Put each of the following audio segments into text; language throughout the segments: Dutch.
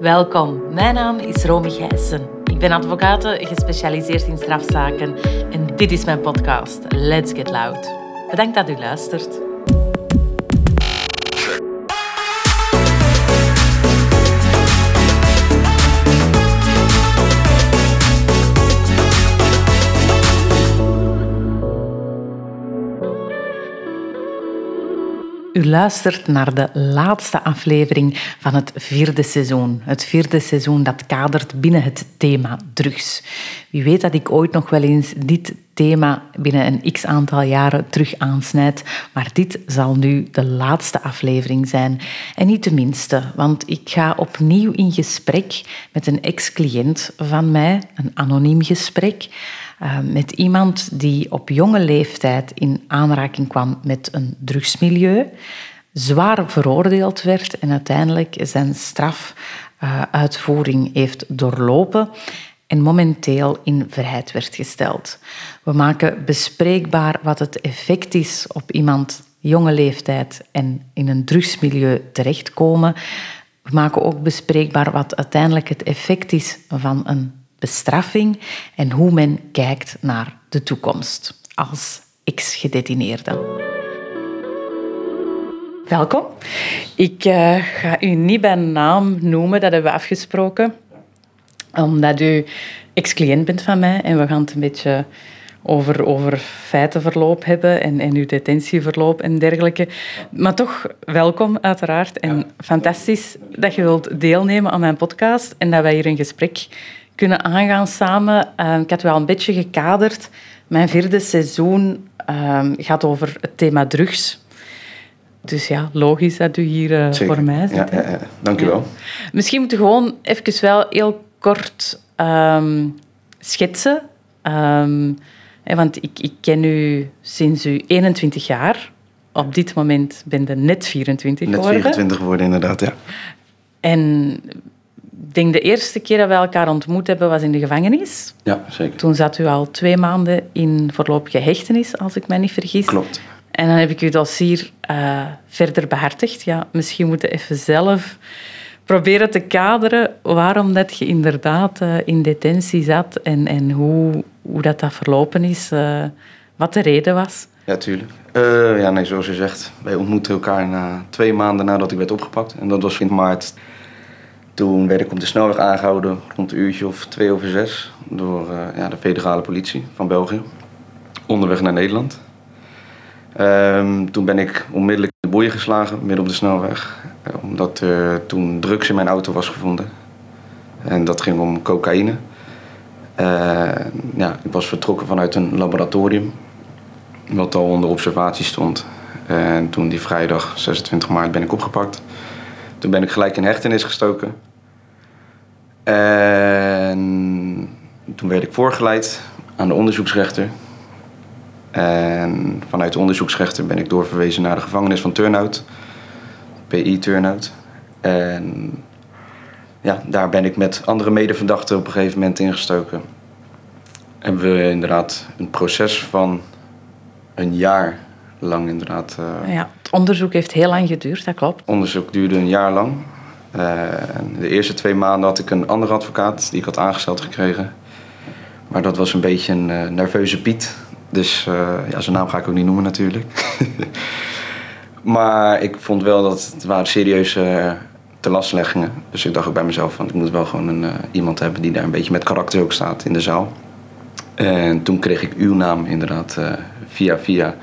Welkom, mijn naam is Romy Gijssen. Ik ben advocaat gespecialiseerd in strafzaken en dit is mijn podcast Let's Get Loud. Bedankt dat u luistert. U luistert naar de laatste aflevering van het vierde seizoen. Het vierde seizoen dat kadert binnen het thema drugs. Wie weet dat ik ooit nog wel eens dit thema binnen een x aantal jaren terug aansnijd, maar dit zal nu de laatste aflevering zijn. En niet de minste, want ik ga opnieuw in gesprek met een ex-cliënt van mij, een anoniem gesprek. Uh, met iemand die op jonge leeftijd in aanraking kwam met een drugsmilieu, zwaar veroordeeld werd en uiteindelijk zijn strafuitvoering uh, heeft doorlopen en momenteel in vrijheid werd gesteld. We maken bespreekbaar wat het effect is op iemand jonge leeftijd en in een drugsmilieu terechtkomen. We maken ook bespreekbaar wat uiteindelijk het effect is van een bestraffing en hoe men kijkt naar de toekomst als ex-gedetineerde. Welkom. Ik uh, ga u niet bij naam noemen, dat hebben we afgesproken, omdat u ex-cliënt bent van mij en we gaan het een beetje over, over feitenverloop hebben en, en uw detentieverloop en dergelijke. Maar toch, welkom uiteraard en fantastisch dat je wilt deelnemen aan mijn podcast en dat wij hier een gesprek kunnen aangaan samen. Uh, ik had wel een beetje gekaderd. Mijn vierde seizoen uh, gaat over het thema drugs. Dus ja, logisch dat u hier uh, voor mij zit. Ja, ja, ja. Dank u wel. Misschien moeten we gewoon even wel heel kort um, schetsen. Um, want ik, ik ken u sinds u 21 jaar. Op dit moment ben je net 24 geworden. Net 24 geworden, inderdaad, ja. En ik denk de eerste keer dat we elkaar ontmoet hebben was in de gevangenis. Ja, zeker. Toen zat u al twee maanden in voorlopige hechtenis, als ik mij niet vergis. Klopt. En dan heb ik uw dossier uh, verder behartigd. Ja, misschien moeten even zelf proberen te kaderen waarom dat je inderdaad uh, in detentie zat en, en hoe, hoe dat, dat verlopen is, uh, wat de reden was. Ja, tuurlijk. ja, nee, zoals je zegt, wij ontmoetten elkaar na twee maanden nadat ik werd opgepakt. En dat was in maart toen werd ik op de snelweg aangehouden rond een uurtje of twee over zes door uh, ja, de federale politie van België. Onderweg naar Nederland. Um, toen ben ik onmiddellijk in de boeien geslagen, midden op de snelweg. Uh, omdat er toen drugs in mijn auto was gevonden. En dat ging om cocaïne. Uh, ja, ik was vertrokken vanuit een laboratorium. Wat al onder observatie stond. En toen die vrijdag, 26 maart, ben ik opgepakt. Toen ben ik gelijk in hechtenis gestoken. En toen werd ik voorgeleid aan de onderzoeksrechter. En vanuit de onderzoeksrechter ben ik doorverwezen naar de gevangenis van Turnhout. PI Turnhout. En ja, daar ben ik met andere medeverdachten op een gegeven moment ingestoken. Hebben we inderdaad een proces van een jaar lang inderdaad. Uh, ja, het onderzoek heeft heel lang geduurd, dat klopt. Het onderzoek duurde een jaar lang. Uh, de eerste twee maanden had ik een andere advocaat die ik had aangesteld gekregen. Maar dat was een beetje een uh, nerveuze Piet. Dus uh, ja, zijn naam ga ik ook niet noemen natuurlijk. maar ik vond wel dat het waren serieuze telastleggingen. Dus ik dacht ook bij mezelf van ik moet wel gewoon een, iemand hebben die daar een beetje met karakter ook staat in de zaal. En toen kreeg ik uw naam inderdaad via via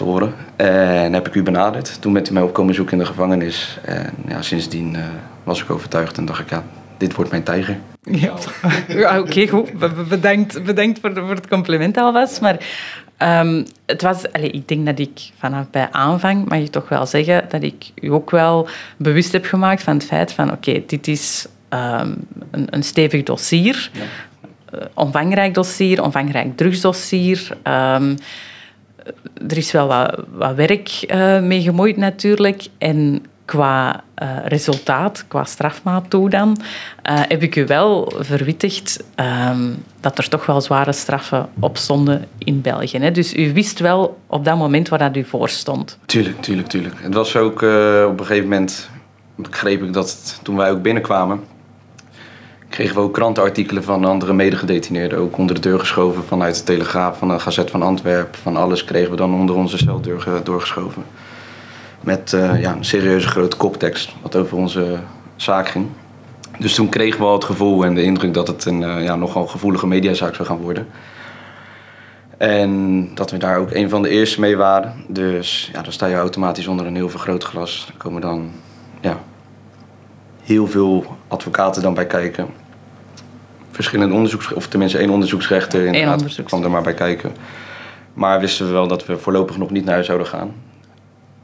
te horen. En heb ik u benaderd. Toen bent u mij op komen zoeken in de gevangenis. En ja, sindsdien uh, was ik overtuigd en dacht ik, ja, dit wordt mijn tijger. Ja, ja oké, okay, goed. Bedankt, bedankt voor, voor het compliment alvast. Maar um, het was, allez, ik denk dat ik vanaf bij aanvang, mag je toch wel zeggen, dat ik u ook wel bewust heb gemaakt van het feit van, oké, okay, dit is um, een, een, stevig dossier. Ja. Uh, omvangrijk dossier, omvangrijk drugsdossier. Um, er is wel wat, wat werk uh, mee gemoeid natuurlijk. En qua uh, resultaat, qua strafmaat toe dan, uh, heb ik u wel verwittigd um, dat er toch wel zware straffen op stonden in België. Hè? Dus u wist wel op dat moment waar dat u voor stond. Tuurlijk, tuurlijk, tuurlijk. Het was ook op een gegeven moment begreep ik dat toen wij ook binnenkwamen, kregen we ook krantenartikelen van andere medegedetineerden, ook onder de deur geschoven vanuit de Telegraaf, van de Gazet van Antwerpen, van alles kregen we dan onder onze celdeur ge- doorgeschoven. Met eh, ja, een serieuze grote koptekst, wat over onze zaak ging. Dus toen kregen we al het gevoel en de indruk dat het een eh, ja, nogal gevoelige mediazaak zou gaan worden. En dat we daar ook een van de eerste mee waren. Dus ja, dan sta je automatisch onder een heel vergrootglas. Er komen dan ja, heel veel advocaten dan bij kijken. Verschillende onderzoeks... Of tenminste één onderzoeksrechter inderdaad, onderzoeks- kwam er maar bij kijken. Maar wisten we wel dat we voorlopig nog niet naar huis zouden gaan.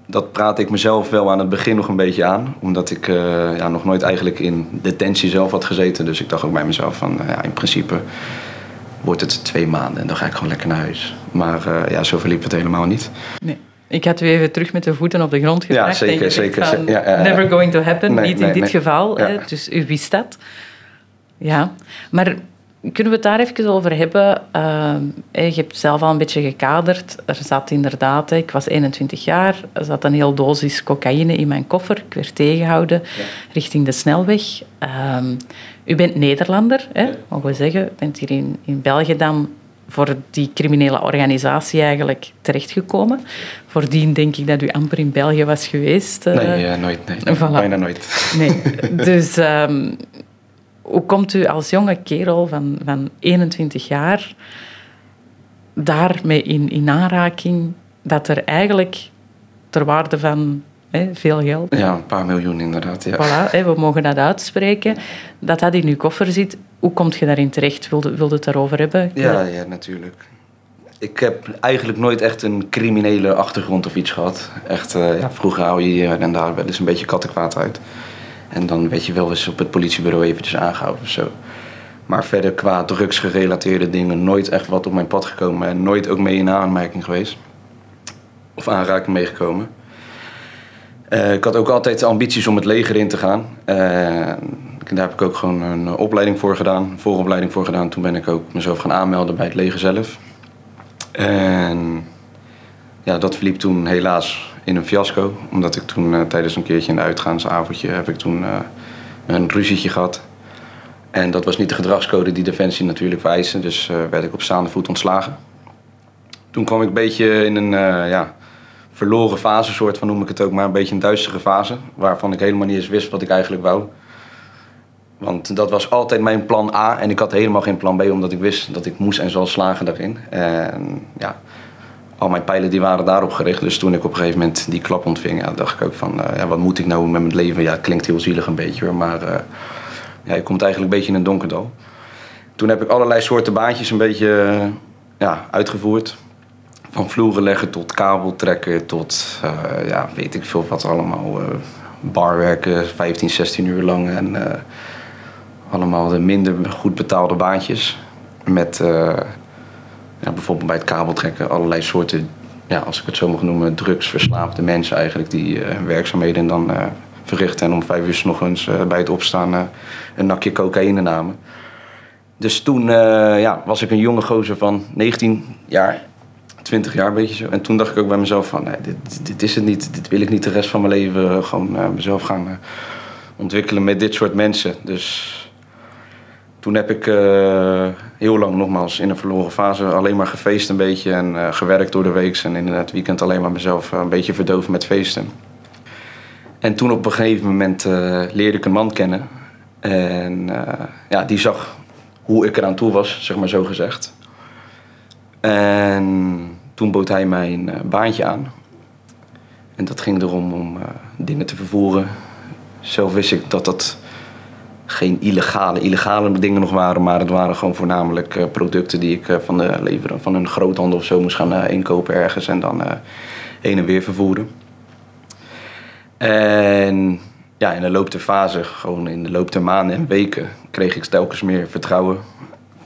Dat praatte ik mezelf wel aan het begin nog een beetje aan. Omdat ik eh, ja, nog nooit eigenlijk in detentie zelf had gezeten. Dus ik dacht ook bij mezelf van... eh, ja, in principe wordt het twee maanden en dan ga ik gewoon lekker naar huis. Maar eh, ja, zo verliep het helemaal niet. Nee. Ik had u even terug met de voeten op de grond gebracht. zeker, gezegd zeker, van, ze- ja, ja, ja. Never going to happen, Nee, niet nee, in dit nee. geval. Ja. Hè, dus u wist dat. Ja, maar kunnen we het daar even over hebben? Hè, je hebt zelf al een beetje gekaderd. Er zat inderdaad, ik was 21 jaar, er zat een heel dosis cocaïne in mijn koffer. Ik werd tegengehouden richting de snelweg. Ehm, u bent Nederlander, hè, mogen we zeggen. U bent hier in, in België dan voor die criminele organisatie eigenlijk terechtgekomen. Voordien denk ik dat u amper in België was geweest. eh. Nee, eh, nooit. Nee, Voilà. Bijna nooit. Nee, dus ehm, hoe komt u als jonge kerel van, van 21 jaar daarmee in, in aanraking dat er eigenlijk ter waarde van veel geld, Ja, een paar miljoen inderdaad. Ja. voilà, we mogen dat uitspreken, dat dat in uw koffer zit. Hoe komt je daarin terecht? Wilde, wilde het daarover hebben? Ja, ja, natuurlijk. Ik heb eigenlijk nooit echt een criminele achtergrond of iets gehad. Echt, eh, ja, vroeger hou je hier en daar wel eens een beetje kattenkwaad uit. En dan werd je wel eens op het politiebureau eventjes aangehouden of zo. Maar verder qua drugsgerelateerde dingen nooit echt wat op mijn pad gekomen. En nooit ook mee in aanmerking geweest. Of aanraking meegekomen. Eh, ik had ook altijd ambities om het leger in te gaan. Eh, daar heb ik ook gewoon een eh, opleiding voor gedaan, een vooropleiding voor gedaan. Toen ben ik ook mezelf gaan aanmelden bij het leger zelf. En ja, dat verliep toen helaas in een fiasco. Omdat ik toen tijdens een keertje een uitgaansavondje heb ik toen een ruzietje gehad. En dat was niet de gedragscode die Defensie natuurlijk vereiste. Dus werd ik op staande voet ontslagen. Toen kwam ik een beetje in een ja, verloren fase, soort van noem ik het ook maar. Een beetje een duistere fase. Waarvan ik helemaal niet eens wist wat ik eigenlijk wou. Want dat was altijd mijn plan A. En ik had helemaal geen plan B, omdat ik wist dat ik moest en zal slagen daarin. En ja, al mijn pijlen die waren daarop gericht. Dus toen ik op een gegeven moment die klap ontving, dacht ik ook van... eh, ja, wat moet ik nou met mijn leven? Ja, klinkt heel zielig een beetje hoor, maar... eh, ja, je komt eigenlijk een beetje in een donkerdal. Toen heb ik allerlei soorten baantjes een beetje eh, ja, uitgevoerd. Van vloeren leggen tot kabel trekken tot eh, ja, weet ik veel wat allemaal. eh barwerken, 15, 16 uur lang. En eh, allemaal de minder goed betaalde baantjes. Met ja, bijvoorbeeld bij het kabeltrekken allerlei soorten, ja, als ik het zo mag noemen, drugsverslaafde mensen eigenlijk. Die hun werkzaamheden dan verrichten. En om vijf uur nog eens bij het opstaan een nakje cocaïne namen. Dus toen ja, was ik een jonge gozer van 19 jaar, 20 jaar, beetje zo. En toen dacht ik ook bij mezelf van, nee, dit, dit is het niet. Dit wil ik niet de rest van mijn leven eh, gewoon eh, mezelf gaan eh, ontwikkelen met dit soort mensen. Dus toen heb ik heel lang nogmaals in een verloren fase alleen maar gefeest een beetje. En gewerkt door de week. En in het weekend alleen maar mezelf een beetje verdoven met feesten. En toen op een gegeven moment leerde ik een man kennen. En ja, die zag hoe ik eraan toe was, zeg maar zo gezegd. En toen bood hij mij een eh, baantje aan. En dat ging erom om eh, dingen te vervoeren. Zelf wist ik dat dat geen illegale, illegale dingen nog waren, maar het waren gewoon voornamelijk eh, producten die ik van, de lever, van een groothandel of zo moest gaan inkopen ergens en dan heen en weer vervoeren. En ja, in de loop der fase, gewoon in de loop der maanden en weken, kreeg ik telkens meer vertrouwen.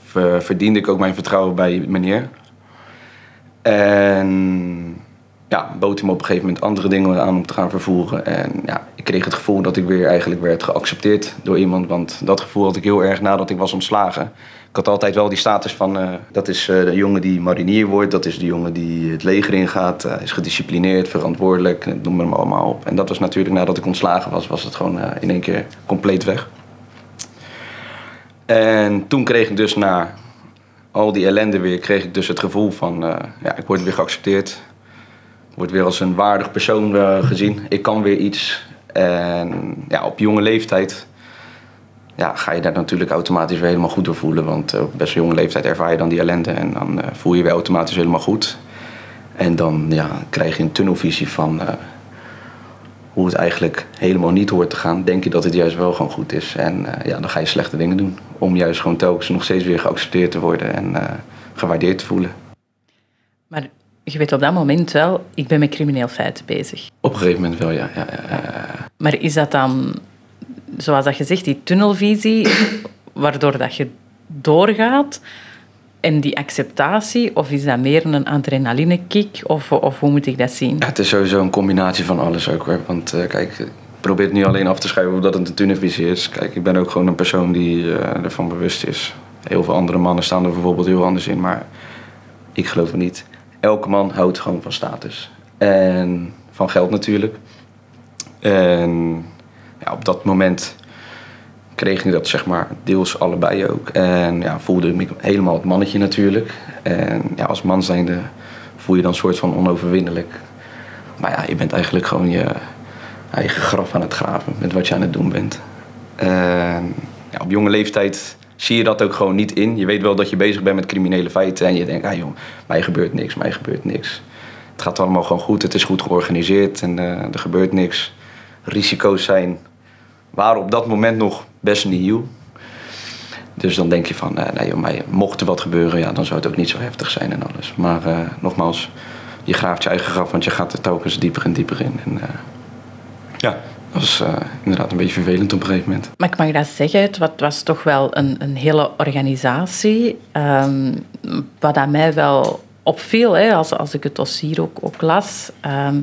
Ver- verdiende ik ook mijn vertrouwen bij meneer. En ja, bood hij me op een gegeven moment andere dingen aan om te gaan vervoeren. En ja, ik kreeg het gevoel dat ik weer eigenlijk werd geaccepteerd door iemand. Want dat gevoel had ik heel erg nadat ik was ontslagen. Ik had altijd wel die status van, uh, dat is uh, de jongen die marinier wordt. Dat is de jongen die het leger ingaat. Uh, is gedisciplineerd, verantwoordelijk, noem hem allemaal op. En dat was natuurlijk nadat ik ontslagen was, was het gewoon in één keer compleet weg. En toen kreeg ik dus na al die ellende weer, kreeg ik dus het gevoel van, ja, ik word weer geaccepteerd word weer als een waardig persoon uh, gezien. Ik kan weer iets. En ja, op jonge leeftijd ja, ga je daar natuurlijk automatisch weer helemaal goed door voelen. Want op best jonge leeftijd ervaar je dan die ellende en dan voel je weer automatisch helemaal goed. En dan ja, krijg je een tunnelvisie van hoe het eigenlijk helemaal niet hoort te gaan. Denk je dat het juist wel gewoon goed is. En ja, dan ga je slechte dingen doen. Om juist gewoon telkens nog steeds weer geaccepteerd te worden en gewaardeerd te voelen. Maar je weet op dat moment wel, ik ben met crimineel feiten bezig. Op een gegeven moment wel, ja. ja, ja, ja. Maar is dat dan, zoals dat je zegt, die tunnelvisie, waardoor dat je doorgaat en die acceptatie, of is dat meer een adrenalinekick, of, of hoe moet ik dat zien? Het is sowieso een combinatie van alles ook hoor. Want uh, kijk, probeer het niet alleen af te schrijven dat het een tunnelvisie is. Kijk, ik ben ook gewoon een persoon die uh, ervan bewust is. Heel veel andere mannen staan er bijvoorbeeld heel anders in, maar ik geloof het niet elke man houdt gewoon van status. En van geld natuurlijk. En ja, op dat moment kreeg ik dat zeg maar deels allebei ook. En ja, voelde ik helemaal het mannetje natuurlijk. En ja, als man zijnde voel je dan een soort van onoverwinnelijk. Maar ja, je bent eigenlijk gewoon je eigen graf aan het graven met wat je aan het doen bent. En ja, op jonge leeftijd zie je dat ook gewoon niet in. Je weet wel dat je bezig bent met criminele feiten en je denkt, ah joh, mij gebeurt niks, mij gebeurt niks. Het gaat allemaal gewoon goed, het is goed georganiseerd en uh, er gebeurt niks. Risico's zijn, waren op dat moment nog best nieuw. Dus dan denk je van, uh, nee mocht er wat gebeuren, ja, dan zou het ook niet zo heftig zijn en alles. Maar uh, nogmaals, je graaft je eigen graf, want je gaat er telkens dieper en dieper in. En, ja, dat was uh, inderdaad een beetje vervelend op een gegeven moment. Maar ik mag dat zeggen, het was toch wel een, een hele organisatie. Um, wat aan mij wel opviel, hè, als, als ik het dossier ook, ook las, um,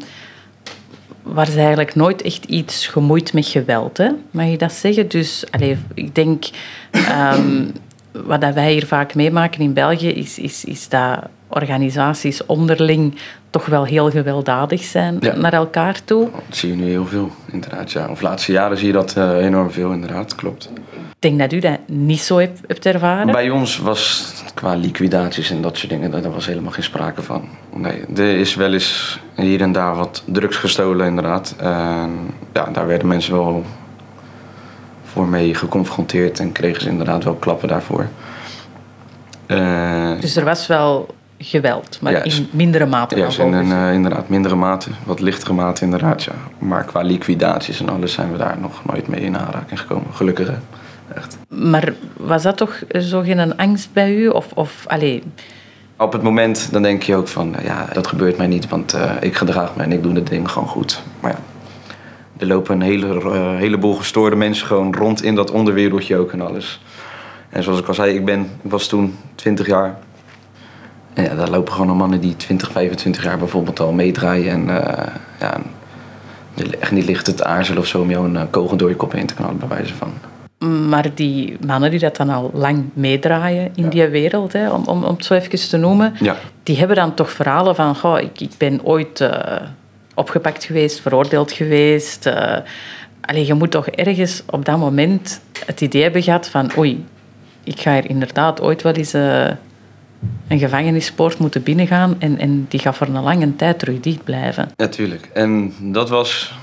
was eigenlijk nooit echt iets gemoeid met geweld. Hè? Mag je dat zeggen? Dus allez, ik denk, um, wat dat wij hier vaak meemaken in België, is, is, is dat organisaties onderling toch wel heel gewelddadig zijn ja. naar elkaar toe. Dat zie je nu heel veel, inderdaad. Ja. Of de laatste jaren zie je dat uh, enorm veel, inderdaad. Klopt. Ik denk dat u dat niet zo hebt, hebt ervaren. Bij ons was qua liquidaties en dat soort dingen, daar was helemaal geen sprake van. Nee, er is wel eens hier en daar wat drugs gestolen, inderdaad. En ja, daar werden mensen wel voor mee geconfronteerd en kregen ze inderdaad wel klappen daarvoor. Uh, dus er was wel geweld, maar ja, in mindere mate. Ja, in een, uh, inderdaad mindere mate, wat lichtere mate inderdaad, ja. Maar qua liquidaties en alles zijn we daar nog nooit mee in aanraking gekomen, gelukkig hè. Echt. Maar was dat toch zo geen angst bij u? Of, of allee... Op het moment dan denk je ook van, ja, dat gebeurt mij niet, want uh, ik gedraag me en ik doe de dingen gewoon goed. Maar ja, er lopen een hele, uh, heleboel gestoorde mensen gewoon rond in dat onderwereldje ook en alles. En zoals ik al zei, ik, ben, ik was toen 20 jaar en ja, daar lopen gewoon mannen die 20, 25 jaar bijvoorbeeld al meedraaien. En uh, ja, echt niet licht het aarzelen of zo om jou een uh, kogel door je kop heen te knallen, bij wijze van. Maar die mannen die dat dan al lang meedraaien in ja. die wereld, hè, om, om, om het zo even te noemen, ja. die hebben dan toch verhalen van, goh, ik, ik ben ooit uh, opgepakt geweest, veroordeeld geweest. Uh, allee, je moet toch ergens op dat moment het idee hebben gehad van, oei, ik ga hier inderdaad ooit wel eens een gevangenispoort moeten binnengaan en, en die gaat voor een lange tijd terug dicht blijven. Natuurlijk. En dat was...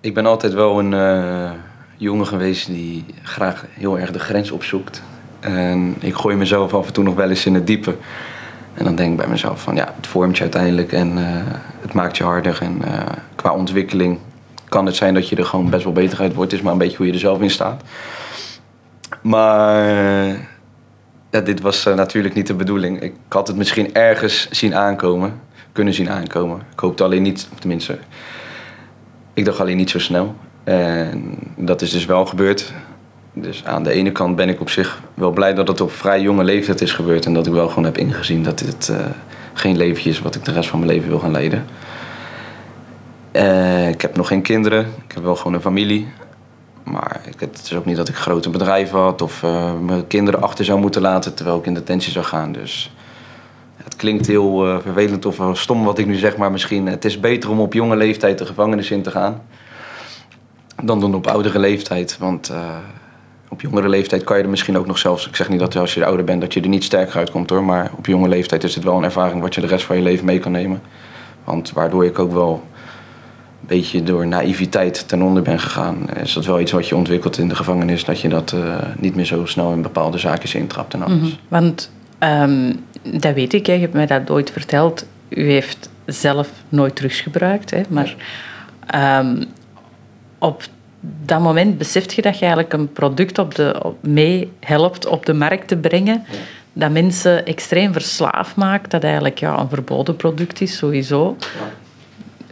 Ik ben altijd wel een uh, jongen geweest die graag heel erg de grens opzoekt. En ik gooi mezelf af en toe nog wel eens in het diepe. En dan denk ik bij mezelf van ja, het vormt je uiteindelijk en uh, het maakt je harder. En uh, qua ontwikkeling kan het zijn dat je er gewoon best wel beter uit wordt. Het is maar een beetje hoe je er zelf in staat. Maar ja, dit was uh, natuurlijk niet de bedoeling. Ik had het misschien ergens zien aankomen, kunnen zien aankomen. Ik hoopte alleen niet, of tenminste, ik dacht alleen niet zo snel. En dat is dus wel gebeurd. Dus aan de ene kant ben ik op zich wel blij dat het op vrij jonge leeftijd is gebeurd. En dat ik wel gewoon heb ingezien dat dit uh, geen leventje is wat ik de rest van mijn leven wil gaan leiden. Eh, ik heb nog geen kinderen. Ik heb wel gewoon een familie. Maar het is ook niet dat ik grote bedrijven had of uh, mijn kinderen achter zou moeten laten terwijl ik in detentie zou gaan. Dus het klinkt heel uh, vervelend of stom wat ik nu zeg, maar misschien het is beter om op jonge leeftijd de gevangenis in te gaan dan dan op oudere leeftijd. Want op jongere leeftijd kan je er misschien ook nog zelfs. Ik zeg niet dat als je ouder bent dat je er niet sterker uitkomt hoor. Maar op jonge leeftijd is het wel een ervaring wat je de rest van je leven mee kan nemen. Want waardoor ik ook wel een beetje door naïviteit ten onder ben gegaan. Is dat wel iets wat je ontwikkelt in de gevangenis. Dat je dat uh, niet meer zo snel in bepaalde zaken intrapt en alles. Mm -hmm. Want um, dat weet ik, hè. je hebt mij dat ooit verteld. U heeft zelf nooit drugs gebruikt. Hè, maar um, op dat moment beseft je dat je eigenlijk een product op de, op, mee helpt op de markt te brengen. Dat mensen extreem verslaafd maakt. Dat eigenlijk ja, een verboden product is, sowieso.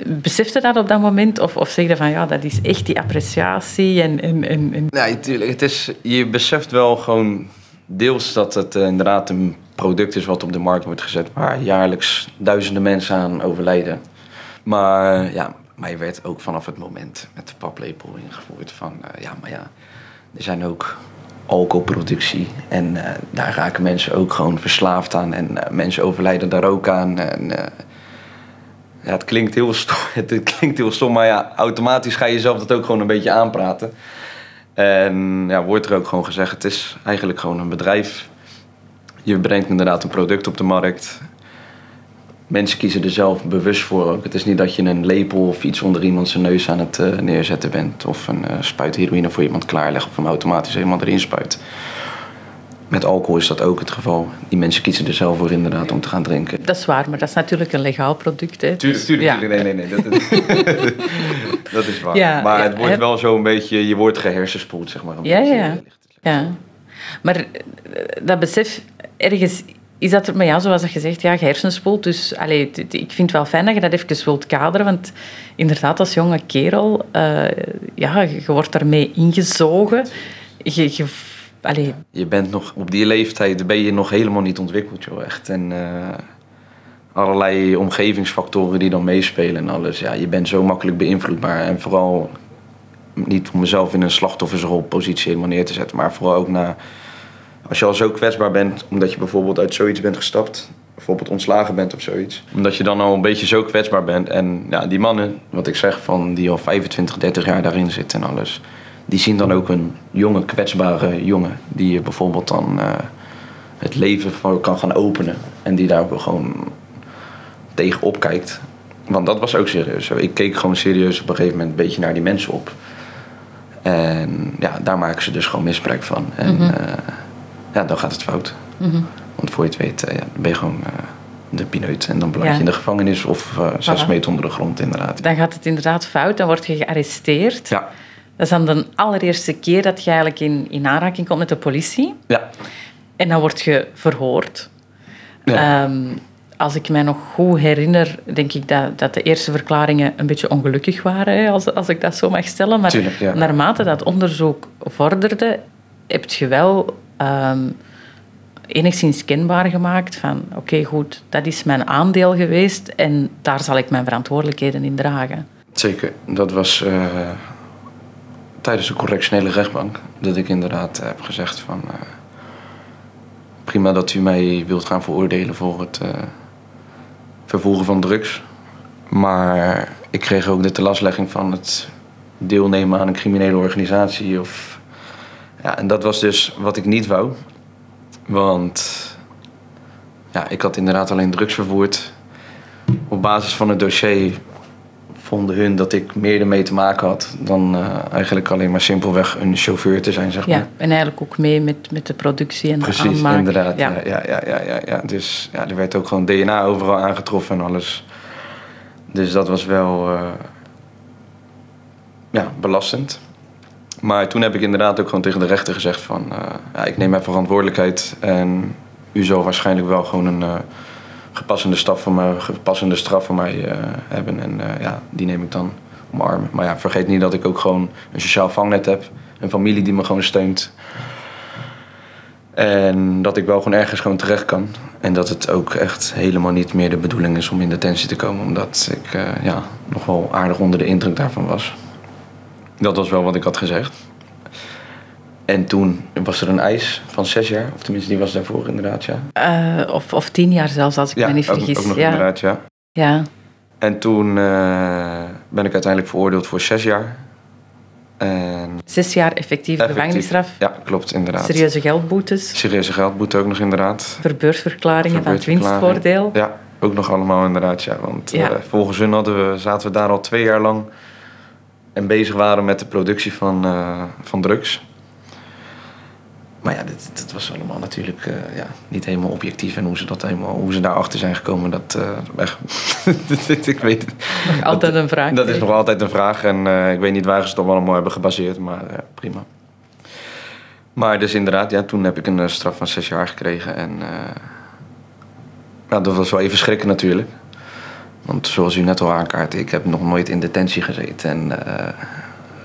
Besefte dat op dat moment? Of, of zeg je van ja, dat is echt die appreciatie? En, en, en, en... Nee, natuurlijk. Het is, je beseft wel gewoon deels dat het uh, inderdaad een product is wat op de markt wordt gezet. Waar jaarlijks duizenden mensen aan overlijden. Maar ja, maar je werd ook vanaf het moment met de paplepel ingevoerd van, uh, ja, maar ja, er zijn ook alcoholproductie en uh, daar raken mensen ook gewoon verslaafd aan en uh, mensen overlijden daar ook aan. En, ja, het klinkt heel stom, het klinkt heel stom, maar ja, automatisch ga je jezelf dat ook gewoon een beetje aanpraten. En ja, wordt er ook gewoon gezegd, het is eigenlijk gewoon een bedrijf. Je brengt inderdaad een product op de markt mensen kiezen er zelf bewust voor ook. Het is niet dat je een lepel of iets onder iemand zijn neus aan het uh, neerzetten bent. Of een uh, spuit heroïne voor iemand klaarlegt of hem automatisch helemaal erin spuit. Met alcohol is dat ook het geval. Die mensen kiezen er zelf voor inderdaad om te gaan drinken. Dat is waar, maar dat is natuurlijk een legaal product. Hè? Tuurlijk, tuurlijk, ja. tuurlijk. Nee, nee, nee. Dat is, dat is waar. Ja, maar ja, het wordt wel zo een beetje, je wordt gehersenspoeld, zeg maar. Ja, ja. ja. Maar dat besef ergens is dat er, maar ja, zoals je zegt, ja, hersenspoelt. Dus ik vind het wel fijn dat je dat even wilt kaderen. Want inderdaad, als jonge kerel, uh, ja, je wordt daarmee ingezogen. Je, je, bent nog op die leeftijd, ben je nog helemaal niet ontwikkeld, joh, echt. En uh, allerlei omgevingsfactoren die dan meespelen en alles. Ja, je bent zo makkelijk beïnvloedbaar. En vooral niet om mezelf in een slachtoffersrolpositie helemaal neer te zetten, maar vooral ook naar als je al zo kwetsbaar bent, omdat je bijvoorbeeld uit zoiets bent gestapt, bijvoorbeeld ontslagen bent of zoiets. Omdat je dan al een beetje zo kwetsbaar bent. En ja, die mannen, wat ik zeg, van die al 25, 30 jaar daarin zitten en alles. Die zien dan ook een jonge, kwetsbare jongen. Die je bijvoorbeeld dan uh, het leven voor kan gaan openen. En die daar ook gewoon tegen opkijkt. Want dat was ook serieus. Ik keek gewoon serieus op een gegeven moment een beetje naar die mensen op. En ja, daar maken ze dus gewoon misbruik van. En, mm -hmm. uh, ja, dan gaat het fout. Mm -hmm. Want voor je het weet, uh, ja, dan ben je gewoon uh, de pineut. En dan beland je ja. in de gevangenis of uh, zes voilà. meter onder de grond inderdaad. Dan gaat het inderdaad fout, dan word je gearresteerd. Ja. Dat is dan de allereerste keer dat je eigenlijk in, in aanraking komt met de politie. Ja. En dan word je verhoord. Ja. Um, als ik mij nog goed herinner, denk ik dat, dat de eerste verklaringen een beetje ongelukkig waren, als, als ik dat zo mag stellen. Maar Tuurlijk, ja. naarmate dat onderzoek vorderde, heb je wel um, enigszins kenbaar gemaakt van oké, goed, dat is mijn aandeel geweest en daar zal ik mijn verantwoordelijkheden in dragen. Zeker, dat was uh, tijdens de correctionele rechtbank dat ik inderdaad heb gezegd van uh, prima dat u mij wilt gaan veroordelen voor het uh, vervoeren van drugs. Maar ik kreeg ook de telastlegging van het deelnemen aan een criminele organisatie of ja, en dat was dus wat ik niet wou. Want ja, ik had inderdaad alleen drugs vervoerd. Op basis van het dossier vonden hun dat ik meer ermee te maken had dan uh, eigenlijk alleen maar simpelweg een chauffeur te zijn, zeg maar. Ja, en eigenlijk ook mee met, met de productie en Precies, de aanmaak. inderdaad. Ja. Ja, ja, ja, ja, ja, Dus ja, er werd ook gewoon DNA overal aangetroffen en alles. Dus dat was wel uh, ja, belastend. Maar toen heb ik inderdaad ook gewoon tegen de rechter gezegd van... Uh, ja, ik neem mijn verantwoordelijkheid en u zal waarschijnlijk wel gewoon een uh, gepassende, straf voor mij, gepassende straf voor mij uh, hebben. En ja, die neem ik dan omarmen. Maar ja, vergeet niet dat ik ook gewoon een sociaal vangnet heb. Een familie die me gewoon steunt. En dat ik wel gewoon ergens gewoon terecht kan. En dat het ook echt helemaal niet meer de bedoeling is om in detentie te komen. Omdat ik ja, nog wel aardig onder de indruk daarvan was. Dat was wel wat ik had gezegd. En toen was er een eis van zes jaar. Of tenminste, die was daarvoor inderdaad, ja. Uh, of, of tien jaar zelfs, als ik ja, me niet vergis. Ook, ook nog ja. inderdaad, ja. Ja. En toen uh, ben ik uiteindelijk veroordeeld voor zes jaar. En Zes jaar effectieve effectief- gevangenisstraf. Ja, klopt, inderdaad. Serieuze geldboetes. Serieuze geldboete ook nog inderdaad. Verbeursverklaringen van het winstvoordeel. Ja, ook nog allemaal inderdaad, ja. Want Ja. eh, volgens hun hadden we, zaten we daar al twee jaar lang en bezig waren met de productie van, eh, van drugs. Maar ja, dit, dit was allemaal natuurlijk eh, ja, niet helemaal objectief. En hoe ze, dat helemaal, hoe ze daarachter zijn gekomen, dat... eh, echt, ik weet het. Nog altijd een vraag. Dat is nog altijd een vraag. En ik weet niet waar ze het op allemaal hebben gebaseerd. Maar prima. Maar dus inderdaad, ja, toen heb ik een straf van zes jaar gekregen. En ja, dat was wel even schrikken natuurlijk. Want zoals u net al aankaart, ik heb nog nooit in detentie gezeten. En eh,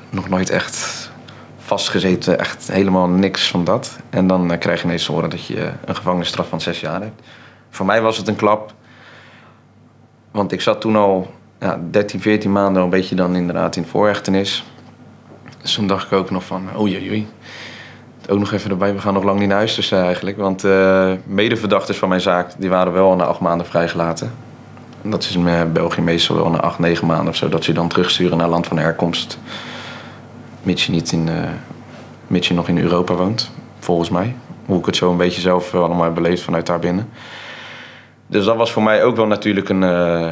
nog nooit echt vastgezeten. Echt helemaal niks van dat. En dan eh, krijg je ineens te horen dat je een gevangenisstraf van zes jaar hebt. Voor mij was het een klap. Want ik zat toen al ja, 13, 14 maanden een beetje dan inderdaad in voorhechtenis. Dus toen dacht ik ook nog van, oei oei oei. Ook nog even erbij, we gaan nog lang niet naar huis dus eigenlijk. Want eh medeverdachters van mijn zaak, die waren wel na acht maanden vrijgelaten. Dat is in eh, België meestal wel na acht, negen maanden of zo. Dat ze dan terugsturen naar land van herkomst. Mits je, niet in, eh, mits je nog in Europa woont, volgens mij. Hoe ik het zo een beetje zelf allemaal beleefd vanuit daar binnen. Dus dat was voor mij ook wel natuurlijk een eh,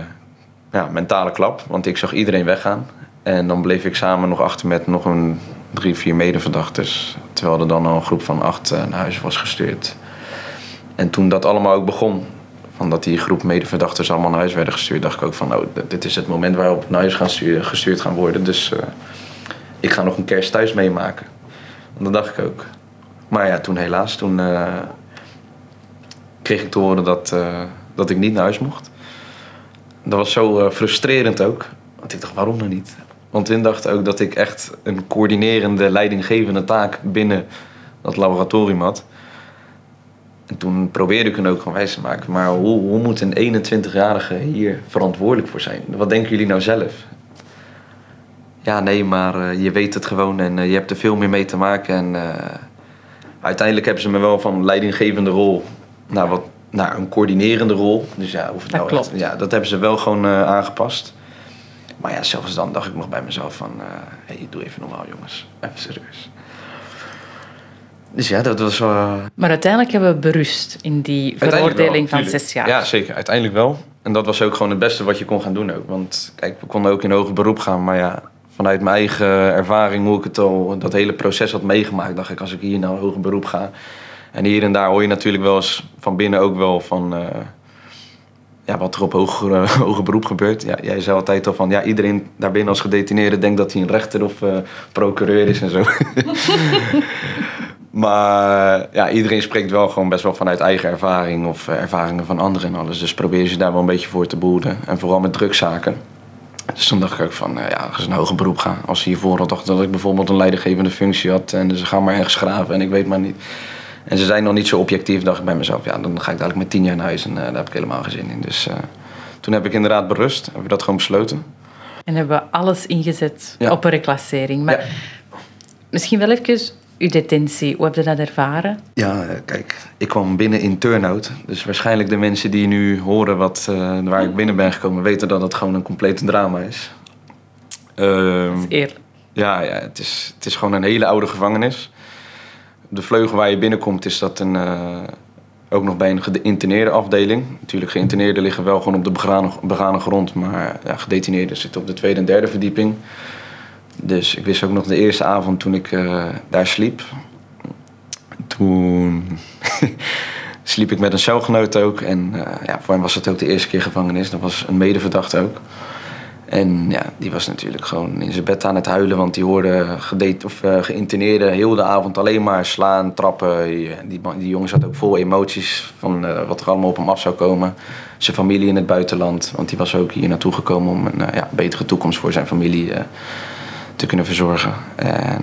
ja, mentale klap. Want ik zag iedereen weggaan. En dan bleef ik samen nog achter met nog een drie, vier medeverdachters. Terwijl er dan al een groep van acht naar huis was gestuurd. En toen dat allemaal ook begon, van dat die groep medeverdachters allemaal naar huis werden gestuurd, dacht ik ook van, d- dit is het moment waarop naar huis gaan sturen, gestuurd gaan worden. Dus eh, ik ga nog een kerst thuis meemaken. En dat dacht ik ook. Maar ja, toen helaas, toen eh, kreeg ik te horen dat, eh, dat ik niet naar huis mocht. Dat was zo frustrerend ook. Want ik dacht, waarom nou niet? Want hun dachten ook dat ik echt een coördinerende, leidinggevende taak binnen dat laboratorium had. En toen probeerde ik hen ook gewoon wijs te maken. Maar hoe, hoe moet een 21-jarige hier verantwoordelijk voor zijn? Wat denken jullie nou zelf? Ja, nee, maar eh, je weet het gewoon en eh, je hebt er veel meer mee te maken. En eh, uiteindelijk hebben ze me wel van leidinggevende rol naar, wat, naar een coördinerende rol. Dus ja, of het Dat nou klopt. Echt, ja, dat hebben ze wel gewoon eh, aangepast. Maar ja, zelfs dan dacht ik nog bij mezelf van... eh hey, doe even normaal jongens. Even serieus. Dus ja, dat was... eh, Maar uiteindelijk hebben we berust in die veroordeling wel, van zes jaar. Ja, zeker. Uiteindelijk wel. En dat was ook gewoon het beste wat je kon gaan doen ook. Want kijk, we konden ook in hoger beroep gaan. Maar ja, vanuit mijn eigen ervaring, hoe ik het al, dat hele proces had meegemaakt, dacht ik, als ik hier nou hoger beroep ga. En hier en daar hoor je natuurlijk wel eens van binnen ook wel van. eh, ja, wat er op hoger, eh, hoger beroep gebeurt. Ja, jij zei altijd al van, ja, iedereen daarbinnen als gedetineerde denkt dat hij een rechter of eh, procureur is en zo. Maar ja, iedereen spreekt wel gewoon best wel vanuit eigen ervaring of eh, ervaringen van anderen en alles. Dus probeer je daar wel een beetje voor te behoeden. En vooral met drugszaken. Dus toen dacht ik ook van, eh, ja, als ik een hoger beroep ga. Als ze hiervoor dacht dat ik bijvoorbeeld een leidinggevende functie had. En ze gaan maar ergens graven en ik weet maar niet. En ze zijn nog niet zo objectief, dacht ik bij mezelf. Ja, dan ga ik dadelijk met tien jaar naar huis en eh, daar heb ik helemaal geen zin in. Dus toen heb ik inderdaad berust. Hebben we dat gewoon besloten. En hebben we alles ingezet Ja. op een reclassering. Maar Ja. misschien wel even uw detentie. Hoe heb je dat ervaren? Ja, kijk, ik kwam binnen in turnout. Dus waarschijnlijk de mensen die nu horen wat, eh, waar ik binnen ben gekomen, weten dat het gewoon een complete drama is. Ehm, Dat is eerlijk. ja, ja het, is, het is gewoon een hele oude gevangenis. De vleugel waar je binnenkomt is dat een, eh, ook nog bij een geïnterneerde afdeling. Natuurlijk, geïnterneerden liggen wel gewoon op de begane, begane grond. Maar ja, gedetineerden zitten op de tweede en derde verdieping. Dus ik wist ook nog de eerste avond toen ik eh, daar sliep. Toen sliep ik met een celgenoot ook. En eh, ja, voor hem was het ook de eerste keer gevangenis. Dat was een medeverdachte ook. En ja, die was natuurlijk gewoon in zijn bed aan het huilen. Want die hoorde of, eh, geïnterneerden heel de avond alleen maar slaan, trappen. Die, die, jongen zat ook vol emoties van wat er allemaal op hem af zou komen. Zijn familie in het buitenland. Want die was ook hier naartoe gekomen om een ja, betere toekomst voor zijn familie te kunnen verzorgen. En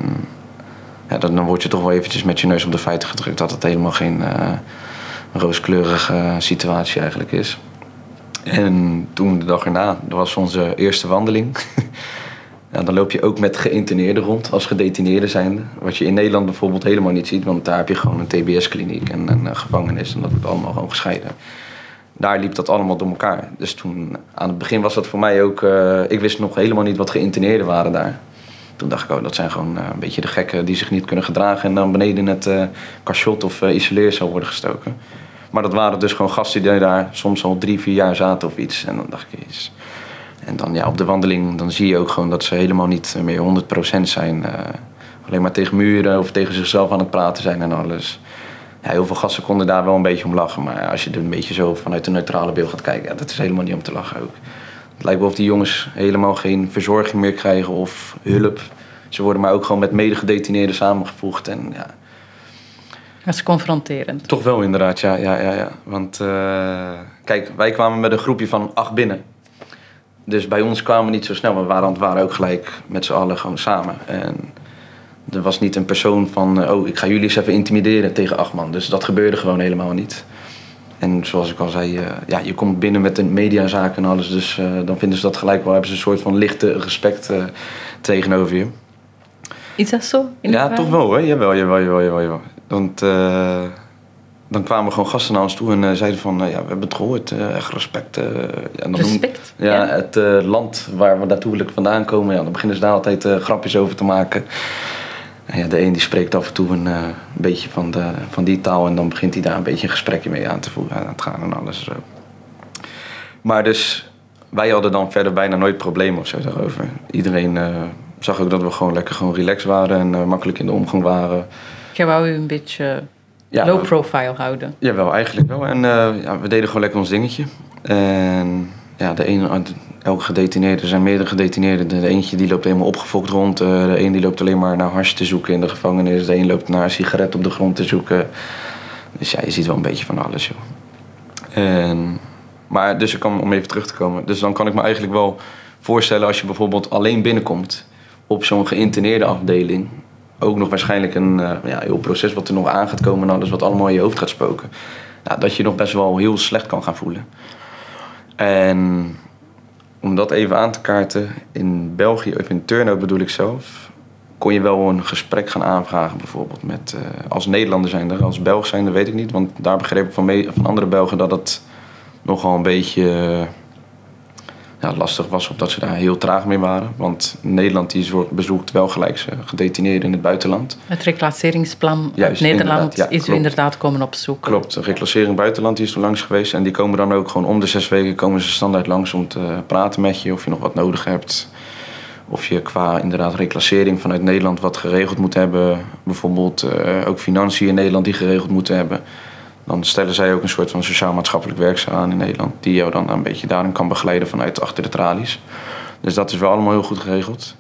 ja, dan, dan word je toch wel eventjes met je neus op de feiten gedrukt dat het helemaal geen uh, rooskleurige situatie eigenlijk is. En toen de dag erna, dat was onze eerste wandeling. ja, dan loop je ook met geïnterneerden rond als gedetineerde zijnde. Wat je in Nederland bijvoorbeeld helemaal niet ziet, want daar heb je gewoon een TBS-kliniek en een uh, gevangenis en dat wordt allemaal gewoon gescheiden. Daar liep dat allemaal door elkaar. Dus toen, aan het begin was dat voor mij ook, uh, ik wist nog helemaal niet wat geïnterneerden waren daar. Toen dacht ik, oh, dat zijn gewoon uh, een beetje de gekken die zich niet kunnen gedragen en dan beneden in het uh, of isoleer zou worden gestoken. Maar dat waren dus gewoon gasten die daar soms al drie, vier jaar zaten of iets. En dan dacht ik, jezus. En dan ja, op de wandeling dan zie je ook gewoon dat ze helemaal niet meer 100% zijn. Uh, alleen maar tegen muren of tegen zichzelf aan het praten zijn en alles. Ja, heel veel gasten konden daar wel een beetje om lachen. Maar als je er een beetje zo vanuit de neutrale beeld gaat kijken, ja, dat is helemaal niet om te lachen ook. Het lijkt wel of die jongens helemaal geen verzorging meer krijgen of hulp. Ze worden maar ook gewoon met medegedetineerden samengevoegd. En ja, dat is confronterend. Toch wel inderdaad, ja. ja, ja, ja. Want uh, kijk, wij kwamen met een groepje van acht binnen. Dus bij ons kwamen we niet zo snel. Maar we waren, waren ook gelijk met z'n allen gewoon samen. En er was niet een persoon van... oh, ik ga jullie eens even intimideren tegen acht man. Dus dat gebeurde gewoon helemaal niet. En zoals ik al zei, uh, ja, je komt binnen met de mediazaken en alles. Dus uh, dan vinden ze dat gelijk wel. Hebben ze een soort van lichte respect tegenover je. Is dat zo? ja, toch wel, hè? Jawel, jawel, jawel, jawel. jawel. Want uh, dan kwamen gewoon gasten naar ons toe en uh, zeiden van... ja, we hebben het gehoord, echt respect. ja, dan respect? Noem, ja, ja, het land waar we natuurlijk vandaan komen... Ja, dan beginnen ze daar altijd grapjes over te maken. Ja, de een die spreekt af en toe een, een beetje van, de, van die taal... en dan begint hij daar een beetje een gesprekje mee aan te, voeren, aan te gaan en alles zo. Maar dus, wij hadden dan verder bijna nooit problemen of zo daarover. Iedereen zag ook dat we gewoon lekker gewoon relaxed waren en makkelijk in de omgang waren... Jij wou u een beetje ja, low profile houden. Jawel, eigenlijk wel. En ja, we deden gewoon lekker ons dingetje. En ja, de ene, elke gedetineerde, er zijn meerdere gedetineerden. De eentje die loopt helemaal opgefokt rond. Uh, de een die loopt alleen maar naar hash te zoeken in de gevangenis. De een loopt naar een sigaret op de grond te zoeken. Dus ja, je ziet wel een beetje van alles, joh. En, maar dus ik kan, om even terug te komen. Dus dan kan ik me eigenlijk wel voorstellen als je bijvoorbeeld alleen binnenkomt op zo'n geïnterneerde afdeling ook nog waarschijnlijk een uh, ja, heel proces wat er nog aan gaat komen en alles wat allemaal in je hoofd gaat spoken. Nou, dat je nog best wel heel slecht kan gaan voelen. En om dat even aan te kaarten, in België, of in Turnhout bedoel ik zelf, kon je wel een gesprek gaan aanvragen bijvoorbeeld met, uh, als Nederlander zijnde, als Belg zijnde weet ik niet, want daar begreep ik van, van andere Belgen dat het nogal een beetje... Ja, lastig was of dat ze daar heel traag mee waren. Want Nederland die bezoekt wel gelijk gedetineerden in het buitenland. Het reclasseringsplan Juist, Nederland ja, is u inderdaad komen opzoeken. Klopt, de reclassering buitenland die is er langs geweest. En die komen dan ook gewoon om de zes weken komen ze standaard langs om te praten met je. Of je nog wat nodig hebt. Of je qua inderdaad reclassering vanuit Nederland wat geregeld moet hebben. Bijvoorbeeld uh, ook financiën in Nederland die geregeld moeten hebben dan stellen zij ook een soort van sociaal-maatschappelijk werkzaam aan in Nederland. Die jou dan een beetje daarin kan begeleiden vanuit achter de tralies. Dus dat is wel allemaal heel goed geregeld.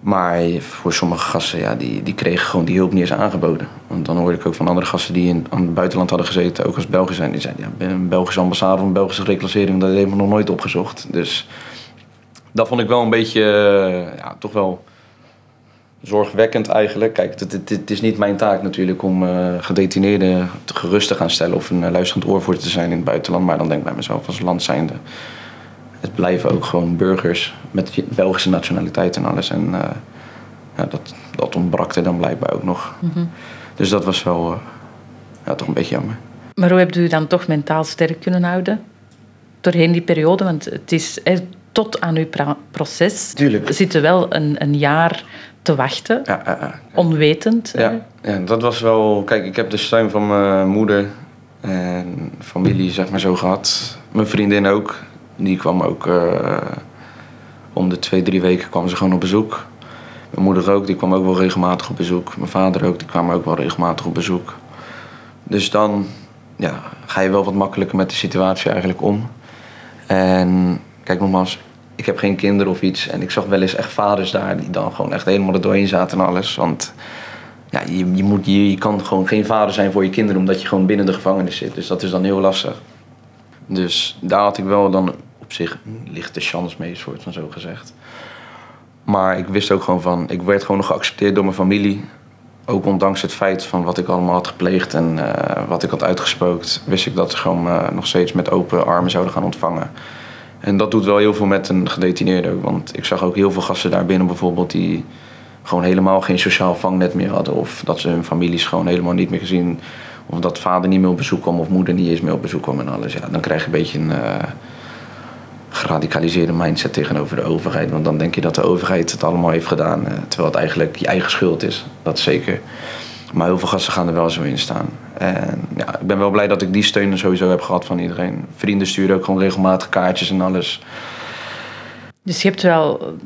Maar voor sommige gasten, ja, die, die kregen gewoon die hulp niet eens aangeboden. Want dan hoorde ik ook van andere gasten die in aan het buitenland hadden gezeten, ook als Belgen zijn. Die zeiden, ja, een Belgische ambassade of een Belgische reclassering, dat hebben we nog nooit opgezocht. Dus dat vond ik wel een beetje, ja, toch wel zorgwekkend eigenlijk. Kijk, het, is niet mijn taak natuurlijk om uh, gedetineerden gerust te gaan stellen of een uh, luisterend oor voor te zijn in het buitenland. Maar dan denk ik bij mezelf als land zijnde. Het blijven ook gewoon burgers met Belgische nationaliteit en alles. En uh, ja, dat, dat ontbrak er dan blijkbaar ook nog. Mm -hmm. Dus dat was wel ja, toch een beetje jammer. Maar hoe hebt u dan toch mentaal sterk kunnen houden? Doorheen die periode, want het is tot aan uw proces Tuurlijk. zitten wel een, een jaar te wachten, ja, ja, onwetend. Ja, ja, dat was wel... Kijk, ik heb de steun van mijn moeder en familie zeg maar zo gehad. Mijn vriendin ook. Die kwam ook uh, om de twee, drie weken kwam ze gewoon op bezoek. Mijn moeder ook, die kwam ook wel regelmatig op bezoek. Mijn vader ook, die kwam ook wel regelmatig op bezoek. Dus dan ja, ga je wel wat makkelijker met de situatie eigenlijk om. En kijk nogmaals, ik heb geen kinderen of iets. En ik zag wel eens echt vaders daar die dan gewoon echt helemaal er doorheen zaten en alles. Want ja, je, je, moet, je, je kan gewoon geen vader zijn voor je kinderen omdat je gewoon binnen de gevangenis zit. Dus dat is dan heel lastig. Dus daar had ik wel dan op zich een lichte chance mee, soort van zo gezegd. Maar ik wist ook gewoon van, ik werd gewoon nog geaccepteerd door mijn familie. ook ondanks het feit van wat ik allemaal had gepleegd en wat ik had uitgespookt, wist ik dat ze gewoon me nog steeds met open armen zouden gaan ontvangen. En dat doet wel heel veel met een gedetineerde. Want ik zag ook heel veel gasten daar binnen bijvoorbeeld die gewoon helemaal geen sociaal vangnet meer hadden. Of dat ze hun families gewoon helemaal niet meer gezien. Of dat vader niet meer op bezoek kwam of moeder niet eens meer op bezoek kwam en alles. Ja, dan krijg je een beetje een uh, geradicaliseerde mindset tegenover de overheid. Want dan denk je dat de overheid het allemaal heeft gedaan. Uh, terwijl het eigenlijk je eigen schuld is. Dat zeker. Maar heel veel gasten gaan er wel zo in staan. En ja, ik ben wel blij dat ik die steun sowieso heb gehad van iedereen. Vrienden sturen ook gewoon regelmatig kaartjes en alles. Dus je hebt wel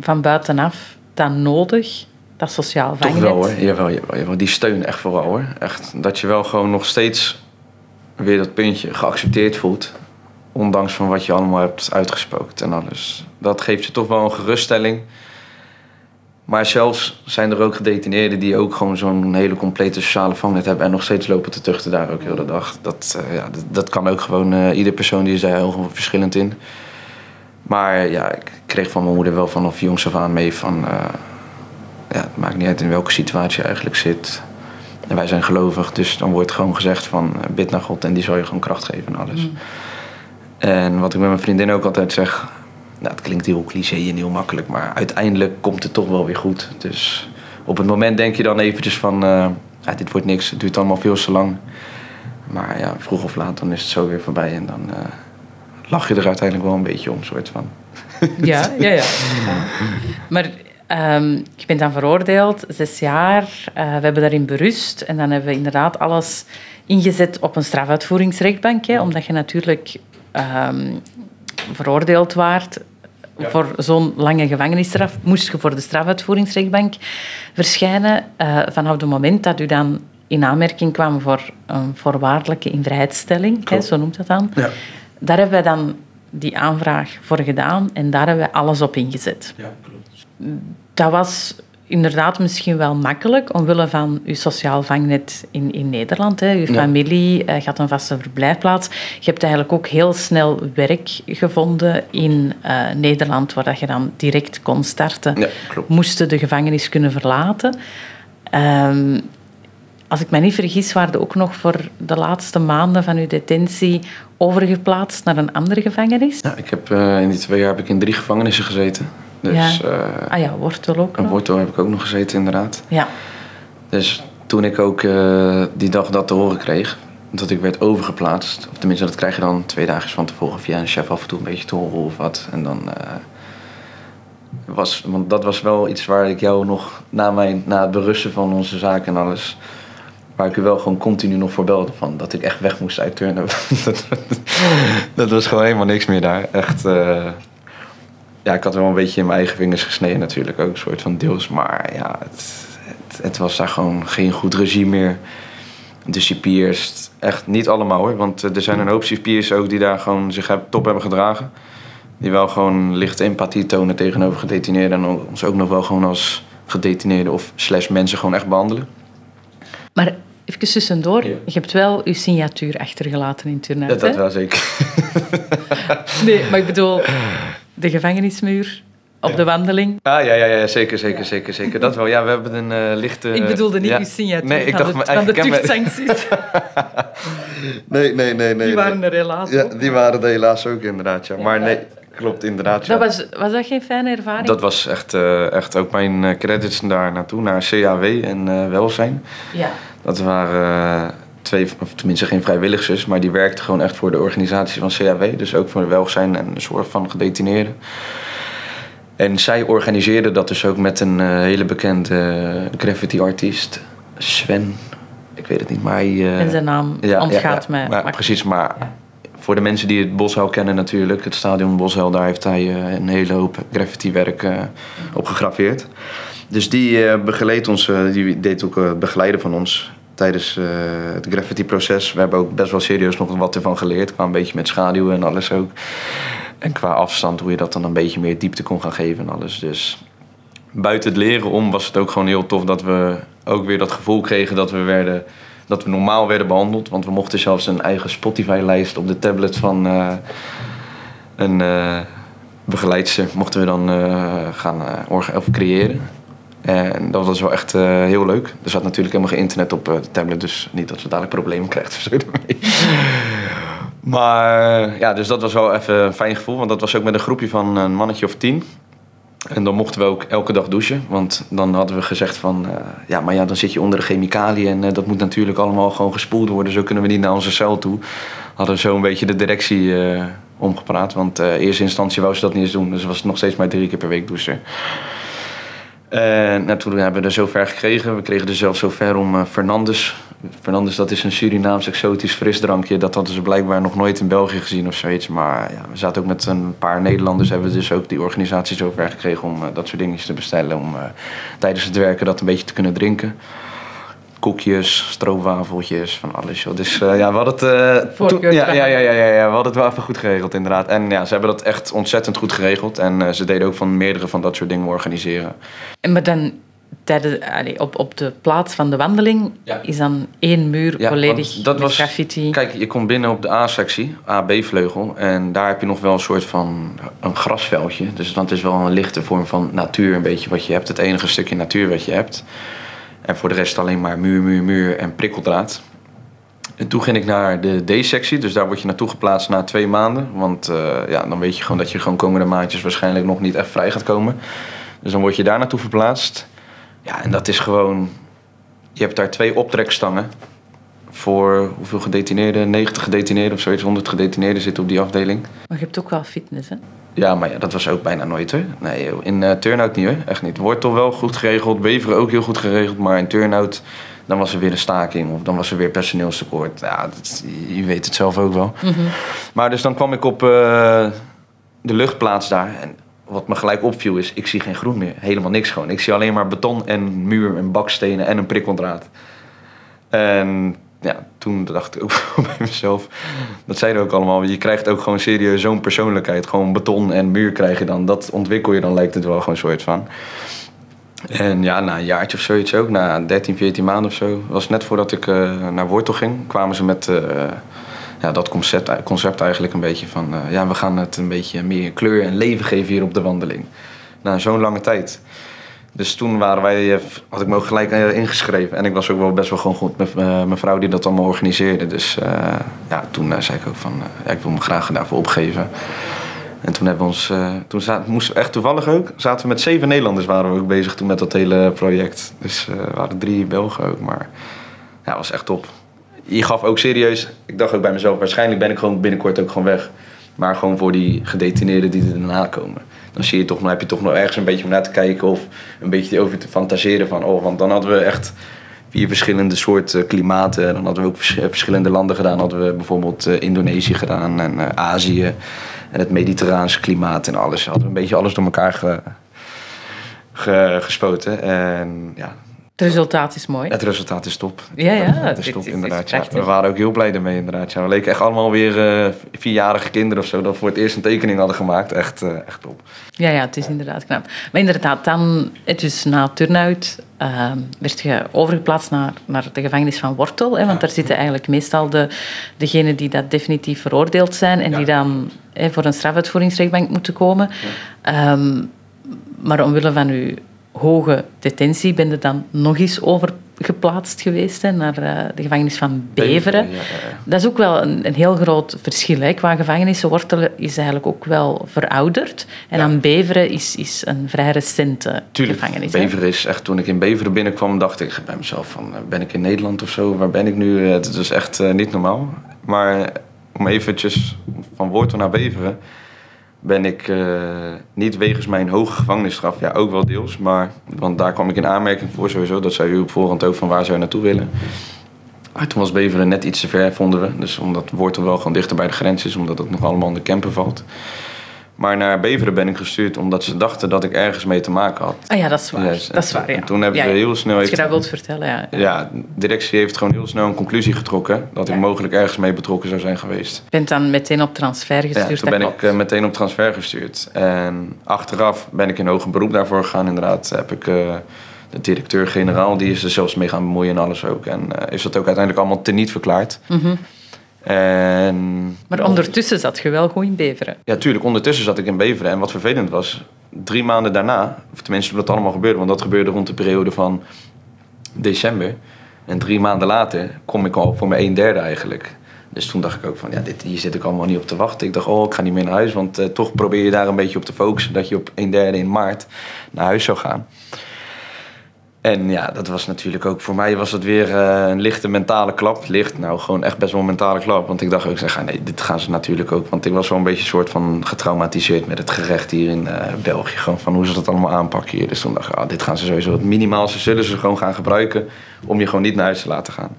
van buitenaf dan nodig, dat sociaal vangnet? Toch wel hoor, jawel, jawel, jawel. Die steun echt vooral hoor. Echt, dat je wel gewoon nog steeds weer dat puntje geaccepteerd voelt. Ondanks van wat je allemaal hebt uitgespookt en alles. Dat geeft je toch wel een geruststelling maar zelfs zijn er ook gedetineerden die ook gewoon zo'n hele complete sociale vangnet hebben en nog steeds lopen te tuchten daar ook heel de dag. Dat, uh, ja, dat, dat, kan ook gewoon, uh, ieder persoon die is daar heel verschillend in. Maar ja, ik kreeg van mijn moeder wel vanaf jongs af aan mee van, uh, ja, het maakt niet uit in welke situatie je eigenlijk zit. En wij zijn gelovig, dus dan wordt gewoon gezegd van bid naar God en die zal je gewoon kracht geven en alles. Mm. En wat ik met mijn vriendin ook altijd zeg, nou, klinkt heel cliché en heel makkelijk, maar uiteindelijk komt het toch wel weer goed. Dus op het moment denk je dan eventjes van, uh, ja, dit wordt niks, het duurt allemaal veel te lang. Maar ja, vroeg of laat dan is het zo weer voorbij en dan uh, lach je er uiteindelijk wel een beetje om, soort van. Ja, ja, ja. Maar um, je bent dan veroordeeld, zes jaar. Uh, we hebben daarin berust en dan hebben we inderdaad alles ingezet op een strafuitvoeringsrechtbank. Hè, omdat je natuurlijk um, veroordeeld voor zo'n lange gevangenisstraf moest je voor de strafuitvoeringsrechtbank verschijnen. Uh, vanaf het moment dat u dan in aanmerking kwam voor een voorwaardelijke invrijheidstelling, hè, zo noemt dat dan. Ja. Daar hebben wij dan die aanvraag voor gedaan en daar hebben wij alles op ingezet. Ja, klopt. Dat was inderdaad misschien wel makkelijk omwille van uw sociaal vangnet in, in Nederland. Hè. Uw familie uh, gaat een vaste verblijfplaats. Je hebt eigenlijk ook heel snel werk gevonden in uh, Nederland, waar dat je dan direct kon starten. Ja, Moesten de gevangenis kunnen verlaten. Um, als ik me niet vergis, waren ook nog voor de laatste maanden van uw detentie overgeplaatst naar een andere gevangenis? Ja, ik heb, uh, in die twee jaar heb ik in drie gevangenissen gezeten. Dus, ja. Uh, ah ja, Wortel ook nog. Wortel heb ik ook nog gezeten, inderdaad. Ja. Dus toen ik ook uh, die dag dat te horen kreeg, dat ik werd overgeplaatst. Of tenminste, dat krijg je dan twee dagen van tevoren via een chef af en toe een beetje te horen of wat. En dan uh, was, want dat was wel iets waar ik jou nog na, mijn, na het berusten van onze zaak en alles waar ik u wel gewoon continu nog voor belde van dat ik echt weg moest uit Turnen. dat, dat, was gewoon helemaal niks meer daar. Echt, ja, ik had wel een beetje in mijn eigen vingers gesneden natuurlijk ook, een soort van deels. Maar ja, het, het, het was daar gewoon geen goed regime meer. De cipiers, echt niet allemaal hoor. Want er zijn een hoop cipiers ook die daar gewoon zich top hebben gedragen. Die wel gewoon lichte empathie tonen tegenover gedetineerden. En ons ook nog wel gewoon als gedetineerden of slash mensen gewoon echt behandelen. Maar even tussendoor, je hebt wel je signatuur achtergelaten in Turnhout. Ja, dat wel zeker. nee, maar ik bedoel, de gevangenismuur op de wandeling. Ah, ja, ja, ja, zeker, zeker, zeker, zeker. Dat wel. Ja, we hebben een uh, lichte... Ik bedoelde niet ja. uw signatuur nee, ik dacht, van, de tuchtsancties. nee, nee, nee, nee. Die waren er helaas Ja, die waren er helaas ook inderdaad, ja. Maar nee, klopt, inderdaad. Ja. Dat was, was dat geen fijne ervaring? Dat was echt, uh, echt ook mijn eh, credits daar naartoe, naar CAW en uh, welzijn. Ja. Dat waren twee, of tenminste geen vrijwilligers, maar die werkten gewoon echt voor de organisatie van CAW. Dus ook voor de welzijn en de zorg van gedetineerden. En zij organiseerde dat dus ook met een uh, hele bekende graffiti-artiest, Sven. Ik weet het niet, maar hij... Uh, en zijn naam ja, ontgaat ja, me. precies, maar voor de mensen die het Boshuil kennen natuurlijk, het stadion Boshuil, daar heeft hij uh, een hele hoop graffiti-werk op gegraveerd. Dus die begeleed ons, die deed ook het begeleiden van ons tijdens het graffiti-proces. We hebben ook best wel serieus nog wat ervan geleerd, qua een beetje met schaduwen en alles ook. En qua afstand, hoe je dat dan een beetje meer diepte kon gaan geven en alles. Dus buiten het leren om was het ook gewoon heel tof dat we ook weer dat gevoel kregen dat we, werden, dat we normaal werden behandeld. Want we mochten zelfs een eigen Spotify-lijst op de tablet van uh, een uh, begeleidster mochten we dan gaan of creëren. En dat was wel echt eh, heel leuk. Er zat natuurlijk helemaal geen internet op eh, de tablet, dus niet dat ze dadelijk problemen krijgt of zo. Maar ja, dus dat was wel even een fijn gevoel, want dat was ook met een groepje van een mannetje of tien. En dan mochten we ook elke dag douchen, want dan hadden we gezegd van, eh, ja, maar ja, dan zit je onder de chemicaliën en dat moet natuurlijk allemaal gewoon gespoeld worden. Zo kunnen we niet naar onze cel toe. Hadden we zo een beetje de directie omgepraat, want in eerste instantie wou ze dat niet eens doen, dus was nog steeds maar drie keer per week douchen. En nou, toen hebben we er zover gekregen. We kregen er zelfs zover om uh, Fernandes. Fernandes, dat is een Surinaams exotisch frisdrankje. Dat hadden ze blijkbaar nog nooit in België gezien of zoiets. Maar ja, we zaten ook met een paar Nederlanders. Hebben we dus ook die organisatie zover gekregen om uh, dat soort dingetjes te bestellen. Om tijdens het werken dat een beetje te kunnen drinken koekjes, stroopwafeltjes, van alles. Joh. Dus uh, ja, we hadden het, uh, ja, ja, ja, ja, ja, ja, we hadden het wel even goed geregeld inderdaad. En ja, ze hebben dat echt ontzettend goed geregeld. En uh, ze deden ook van meerdere van dat soort dingen organiseren. En maar dan tijdens, allee, op, op de plaats van de wandeling ja. is dan één muur ja, volledig dat met was, graffiti. Kijk, je komt binnen op de A-sectie, A-B-vleugel. En daar heb je nog wel een soort van een grasveldje. Dus dat is wel een lichte vorm van natuur, een beetje wat je hebt. Het enige stukje natuur wat je hebt. En voor de rest alleen maar muur, muur, muur en prikkeldraad. En toen ging ik naar de D-sectie, dus daar word je naartoe geplaatst na twee maanden. Want uh, ja, dan weet je gewoon dat je gewoon komende maandjes waarschijnlijk nog niet echt vrij gaat komen. Dus dan word je daar naartoe verplaatst. Ja, en dat is gewoon... Je hebt daar twee optrekstangen voor hoeveel gedetineerden? 90 gedetineerden of zoiets, 100 gedetineerden zitten op die afdeling. Maar je hebt ook wel fitness, hè? Ja, maar ja, dat was ook bijna nooit hoor. Nee, in uh, turnout niet hoor. Echt niet. Wordt toch wel goed geregeld. Beveren ook heel goed geregeld. Maar in turnout, dan was er weer een staking. Of dan was er weer personeelstekort. Ja, dat, je weet het zelf ook wel. Mm -hmm. Maar dus dan kwam ik op uh, de luchtplaats daar. En wat me gelijk opviel is, ik zie geen groen meer. Helemaal niks gewoon. Ik zie alleen maar beton en muur en bakstenen en een prikkeldraad. En ja, toen dacht ik ook bij mezelf, dat zeiden ook allemaal, je krijgt ook gewoon serieus zo'n persoonlijkheid. Gewoon beton en muur krijg je dan. Dat ontwikkel je dan, lijkt het wel gewoon soort van. En ja, na een jaartje of zoiets ook, na 13, 14 maanden of zo, was net voordat ik uh, naar Wortel ging, kwamen ze met uh, ja, dat concept, concept eigenlijk een beetje van, uh, ja, we gaan het een beetje meer kleur en leven geven hier op de wandeling. Na zo'n lange tijd. Dus toen waren wij, had ik me ook gelijk ingeschreven. En ik was ook wel best wel gewoon goed met mijn vrouw die dat allemaal organiseerde. Dus uh, ja, toen zei ik ook van, ik wil me graag daarvoor opgeven. En toen hebben we ons, toen moesten echt toevallig ook, zaten we met zeven Nederlanders waren we ook bezig toen met dat hele project. Dus we waren drie Belgen ook, maar ja, was echt top. Je gaf ook serieus, ik dacht ook bij mezelf, waarschijnlijk ben ik gewoon binnenkort ook gewoon weg. Maar gewoon voor die gedetineerden die er daarna komen dan zie je toch, dan heb je toch nog ergens een beetje om naar te kijken of een beetje over te fantaseren van, oh, want dan hadden we echt vier verschillende soorten klimaten. Dan hadden we ook verschillende landen gedaan. Hadden we bijvoorbeeld uh, Indonesië gedaan en uh, Azië en het mediterraanse klimaat en alles. Hadden we een beetje alles door elkaar ge, gespoten. En ja, het resultaat is mooi. Het resultaat is top. Ja, ja. Het is top, inderdaad. Ja. We waren ook heel blij ermee, inderdaad. Ja, we leken echt allemaal weer uh, vierjarige kinderen of zo... dat voor het eerst een tekening hadden gemaakt. Echt, uh, echt top. Ja, ja, het is inderdaad knap. Maar inderdaad, dan, dus na turnout... Uh, werd je overgeplaatst naar, naar de gevangenis van Wortel. Hè, want daar zitten eigenlijk meestal de, degenen die dat definitief veroordeeld zijn... en ja. die dan hè, voor een strafuitvoeringsrechtbank moeten komen. Um, maar omwille van uw hoge detentie ben je dan nog eens overgeplaatst geweest hè, naar uh, de gevangenis van Beveren. Ja, ja, ja. Dat is ook wel een, een heel groot verschil. Hè. Qua gevangenissen Wortelen is eigenlijk ook wel verouderd. En dan Beveren is, is een vrij recente Tuurlijk, gevangenis. Beveren is echt, toen ik in Beveren binnenkwam, dacht ik bij mezelf van, ben ik in Nederland of zo? Waar ben ik nu? Het is echt uh, niet normaal. Maar om eventjes van Wortel naar Beveren ben ik uh, niet wegens mijn hoge gevangenisstraf, ja ook wel deels, maar want daar kwam ik in aanmerking voor sowieso. Dat zei u op voorhand ook van waar zou je naartoe willen. Maar was Beveren net iets te ver, vonden we. Dus omdat Wortel wel gewoon dichter bij de grens is, omdat het nog allemaal in de camper valt. Maar naar Beveren ben ik gestuurd omdat ze dachten dat ik ergens mee te maken had. Ah ja, dat is waar. Yes. Dat is waar ja. En toen hebben ja, ze heel snel... Als je dat wilt vertellen, ja. Ja, de directie heeft gewoon heel snel een conclusie getrokken... dat ik mogelijk ergens mee betrokken zou zijn geweest. Je bent dan meteen op transfer gestuurd? Ja, toen ben ik uh, meteen op transfer gestuurd. En achteraf ben ik in hoger beroep daarvoor gegaan. Inderdaad heb ik... Uh, de directeur-generaal, die is er zelfs mee gaan bemoeien en alles ook. En uh, is dat ook uiteindelijk allemaal teniet verklaard. Mm -hmm. En... Maar ondertussen zat je wel goed in Beveren? Ja, tuurlijk. Ondertussen zat ik in Beveren. En wat vervelend was, drie maanden daarna, of tenminste toen dat allemaal gebeurde, want dat gebeurde rond de periode van december. En drie maanden later kom ik al voor mijn een derde eigenlijk. Dus toen dacht ik ook van, ja, dit, hier zit ik allemaal niet op te wachten. Ik dacht, oh, ik ga niet meer naar huis. Want uh, toch probeer je daar een beetje op te focussen. Dat je op een derde in maart naar huis zou gaan. En ja, dat was natuurlijk ook voor mij was het weer uh, een lichte mentale klap. Licht, nou gewoon echt best wel een mentale klap. Want ik dacht ook, zeg, nee, dit gaan ze natuurlijk ook. Want ik was wel een beetje soort van getraumatiseerd met het gerecht hier in uh, België. Gewoon van hoe ze dat allemaal aanpakken hier. Dus toen dacht ik, oh, dit gaan ze sowieso het minimaalste zullen ze gewoon gaan gebruiken. Om je gewoon niet naar huis te laten gaan.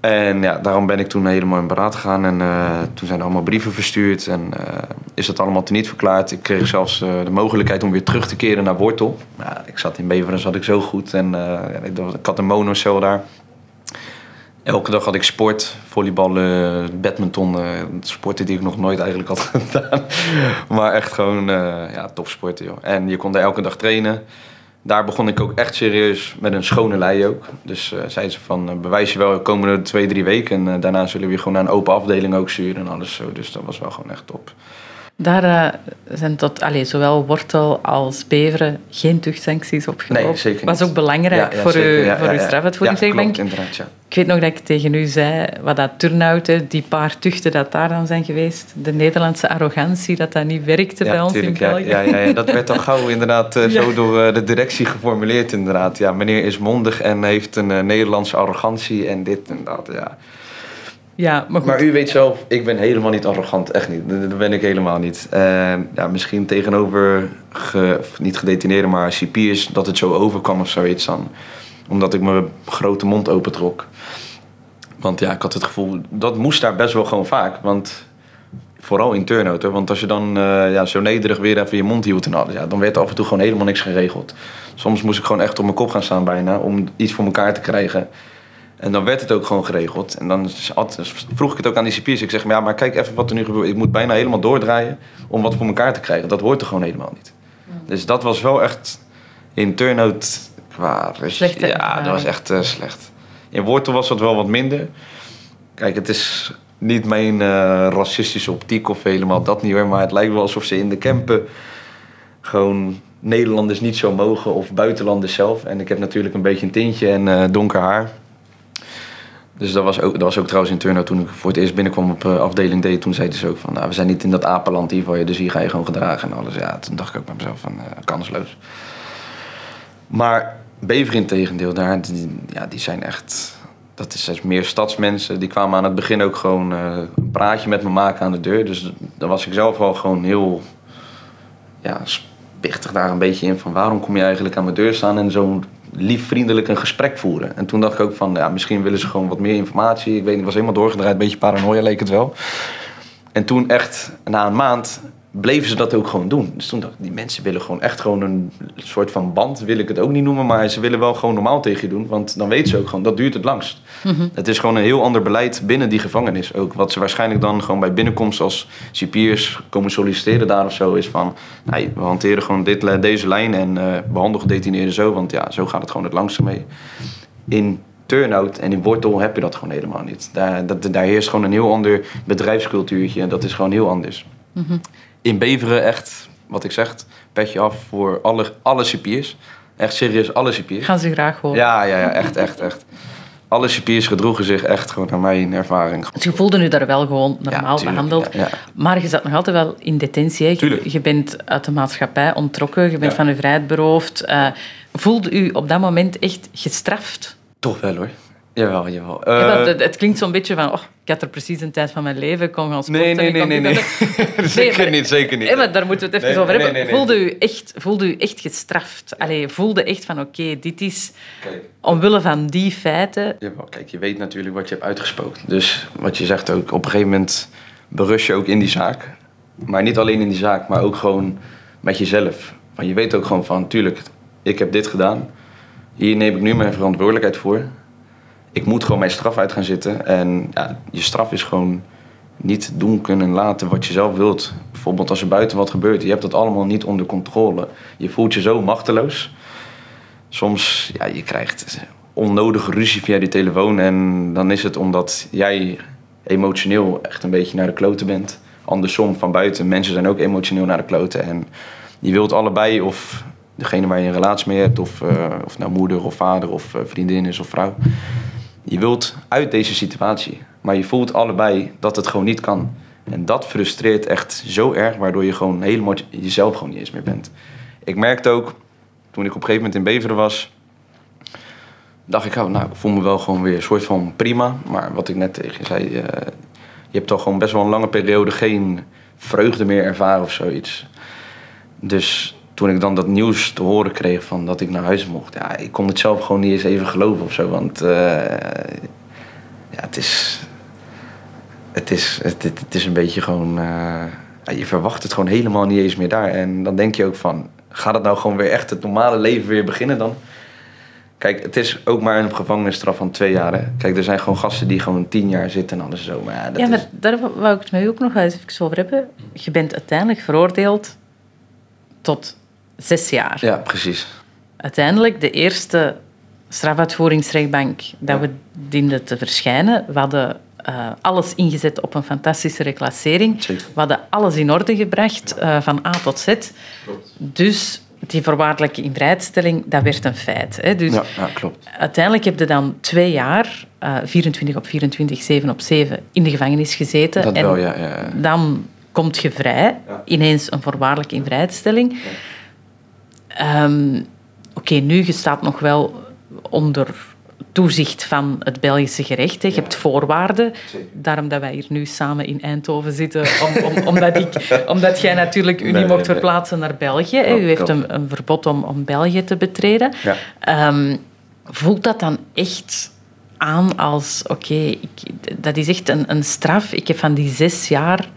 En ja, daarom ben ik toen helemaal in beraad gegaan. En uh, toen zijn er allemaal brieven verstuurd. En uh, is dat allemaal teniet verklaard. Ik kreeg zelfs uh, de mogelijkheid om weer terug te keren naar Wortel. Ja, ik zat in Beveren, zat ik zo goed. En ik, ik, had een monocel daar. Elke dag had ik sport, volleyballen, badminton. sporten die ik nog nooit eigenlijk had gedaan. maar echt gewoon ja, topsporten, joh. En je kon daar elke dag trainen daar begon ik ook echt serieus met een schone lei ook. Dus uh, zei ze van, uh, bewijs je wel de komende twee, drie weken. En uh, daarna zullen we je gewoon naar een open afdeling ook sturen en alles zo. Dus dat was wel gewoon echt top. Daar zijn tot, allez, zowel Wortel als Beveren geen tuchtsancties opgelopen. Nee, zeker niet. was ook belangrijk ja, ja, voor, zeker. u, ja, voor uw klopt, inderdaad, ja. Ik weet nog dat ik tegen u zei, wat dat turnhouten, die paar tuchten dat daar dan zijn geweest, de Nederlandse arrogantie, dat dat niet werkte bij ons tuurlijk, in België. Ja, ja, ja, dat werd al gauw inderdaad uh, zo door uh, de directie geformuleerd inderdaad. Ja, meneer is mondig en heeft een Nederlandse arrogantie en dit en dat, ja. Ja, maar, goed. maar u weet zelf, ik ben helemaal niet arrogant, echt niet. Dat ben ik helemaal niet. Uh, ja, misschien tegenover, ge, niet gedetineerden, maar cipiers, dat het zo overkwam of zoiets dan. Omdat ik mijn grote mond opentrok. Want ja, ik had het gevoel, dat moest daar best wel gewoon vaak. Want vooral in turnout, want als je dan uh, ja, zo nederig weer even je mond hield en alles, ja, dan werd af en toe gewoon helemaal niks geregeld. Soms moest ik gewoon echt op mijn kop gaan staan bijna om iets voor elkaar te krijgen. En dan werd het ook gewoon geregeld. En dan vroeg ik het ook aan die cipiers. Ik zeg, ja, maar kijk even wat er nu gebeurt. Ik moet bijna helemaal doordraaien om wat voor elkaar te krijgen. Dat hoort er gewoon helemaal niet. Dus dat was wel echt in turnout qua... Ja, dat was echt uh, slecht. In Wortel was dat wel wat minder. Kijk, het is niet mijn uh, racistische optiek of helemaal dat niet hoor. Maar het lijkt wel alsof ze in de campen gewoon Nederlanders niet zo mogen of buitenlanders zelf. En ik heb natuurlijk een beetje een tintje en uh, donker haar. Dus dat was, ook, dat was ook trouwens in Turno toen ik voor het eerst binnenkwam op uh, afdeling D. Toen zeiden ze ook van, nou, we zijn niet in dat apenland hier voor je, dus hier ga je gewoon gedragen en alles. Ja, toen dacht ik ook bij mezelf van, uh, kansloos. Maar Bever in tegendeel, daar, die, ja, die zijn echt... Dat is meer stadsmensen. Die kwamen aan het begin ook gewoon uh, een praatje met me maken aan de deur. Dus daar was ik zelf wel gewoon heel ja, spichtig daar een beetje in. Van waarom kom je eigenlijk aan mijn deur staan en zo'n lief vriendelijk een gesprek voeren. En toen dacht ik ook van, ja, misschien willen ze gewoon wat meer informatie. Ik weet niet, was helemaal doorgedraaid, een beetje paranoia leek het wel. En toen echt, na een maand, bleven ze dat ook gewoon doen. Dus toen dacht ik, die mensen willen gewoon echt gewoon een soort van band, wil ik het ook niet noemen, maar ze willen wel gewoon normaal tegen je doen, want dan weten ze ook gewoon, dat duurt het langst. Mm-hmm. Het is gewoon een heel ander beleid binnen die gevangenis ook. Wat ze waarschijnlijk dan gewoon bij binnenkomst als cipiers komen solliciteren daar of zo, is van, nou, we hanteren gewoon dit, deze lijn en uh, behandelen gedetineerden zo, want ja, zo gaat het gewoon het langste mee. In turnout en in wortel heb je dat gewoon helemaal niet. Daar, dat, daar heerst gewoon een heel ander bedrijfscultuurtje en dat is gewoon heel anders. Mm-hmm. In Beveren echt, wat ik zeg, petje af voor alle, alle cipiers. Echt serieus, alle cipiers. Gaan ze graag horen. Ja, ja, ja echt, echt, echt. Alle cipiers gedroegen zich echt gewoon naar mijn ervaring. Dus je voelde nu daar wel gewoon normaal ja, tuurlijk, behandeld. Ja, ja. Maar je zat nog altijd wel in detentie. Je, je, bent uit de maatschappij ontrokken, je bent van je vrijheid beroofd. Uh, voelde u op dat moment echt gestraft? Toch wel hoor. Jawel, jawel. Uh, ja, het, het, klinkt zo'n beetje van, oh, ik had er precies een tijd van mijn leven, kon gaan sporten. Nee, nee, nee, nee, nee. nee. zeker maar, niet, zeker niet. Maar daar moeten we het even nee, over hebben. Voelde, u echt, voelde u echt gestraft? Allee, voelde echt van, oké, okay, dit is kijk, omwille van die feiten... Jawel, kijk, je weet natuurlijk wat je hebt uitgesproken. Dus wat je zegt ook, op een gegeven moment berust je ook in die zaak. Maar niet alleen in die zaak, maar ook gewoon met jezelf. Want je weet ook gewoon van, tuurlijk, ik heb dit gedaan. Hier neem ik nu mijn verantwoordelijkheid voor ik moet gewoon mijn straf uit gaan zitten. En ja, je straf is gewoon niet doen kunnen laten wat je zelf wilt. Bijvoorbeeld als er buiten wat gebeurt, je hebt dat allemaal niet onder controle. Je voelt je zo machteloos. Soms, ja, je krijgt onnodige ruzie via die telefoon. En dan is het omdat jij emotioneel echt een beetje naar de kloten bent. Andersom, van buiten, mensen zijn ook emotioneel naar de kloten. En Je wilt allebei, of degene waar je een relatie mee hebt, of, uh, of nou moeder of vader of uh, vriendin is of vrouw. Je wilt uit deze situatie, maar je voelt allebei dat het gewoon niet kan. En dat frustreert echt zo erg, waardoor je gewoon helemaal jezelf gewoon niet eens meer bent. Ik merkte ook, toen ik op een gegeven moment in Beveren was, dacht ik, oh, nou, ik voel me wel gewoon weer een soort van prima. Maar wat ik net tegen je zei, uh, je hebt toch gewoon best wel een lange periode geen vreugde meer ervaren of zoiets. Dus toen ik dan dat nieuws te horen kreeg van dat ik naar huis mocht, ja, ik kon het zelf gewoon niet eens even geloven of zo. Want uh, ja, het is. Het is, het, het is een beetje gewoon. Uh, je verwacht het gewoon helemaal niet eens meer daar. En dan denk je ook van, gaat het nou gewoon weer echt het normale leven weer beginnen dan? Kijk, het is ook maar een gevangenisstraf van twee jaar. Kijk, er zijn gewoon gasten die gewoon tien jaar zitten en alles zo. Maar ja, dat ja, maar is... daar wou ik het met u ook nog eens even over hebben. Je bent uiteindelijk veroordeeld tot zes jaar. Ja, precies. Uiteindelijk, de eerste strafuitvoeringsrechtbank dat we dienden te verschijnen, we hadden uh, alles ingezet op een fantastische reclassering. We hadden alles in orde gebracht, uh, van A tot Z. Klopt. Dus die voorwaardelijke invrijheidstelling, dat werd een feit. Hè. Dus Ja, ja, klopt. uiteindelijk heb je dan twee jaar, uh, 24 op 24, 7 op 7, in de gevangenis gezeten. Dat en wel, ja, dan komt je vrij, ineens een voorwaardelijke invrijheidstelling. Ehm, Oké, nu je staat nog wel onder toezicht van het Belgische gerecht. Hè. Je hebt voorwaarden. Daarom dat wij hier nu samen in Eindhoven zitten. Om, om, omdat, ik, omdat jij natuurlijk u niet mocht nee, verplaatsen naar België. hè. U heeft een, een verbod om, om België te betreden. Ja. Ehm, voelt dat dan echt aan als... Oké, dat is echt een, een straf. Ik heb van die zes jaar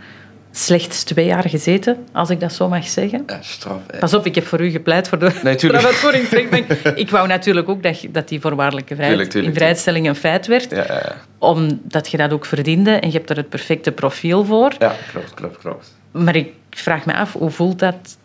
slechts twee jaar gezeten, als ik dat zo mag zeggen. Ja, straf. Pas op, ik heb voor u gepleit voor de Nee. Ik wou natuurlijk ook dat, dat die voorwaardelijke vrijheid, Tuurlijk, tuurlijk, invrijheidstelling een feit werd, Ja, ja, ja. omdat je dat ook verdiende en je hebt er het perfecte profiel voor. ja, klopt, klopt, klopt. Maar ik vraag me af, hoe voelt dat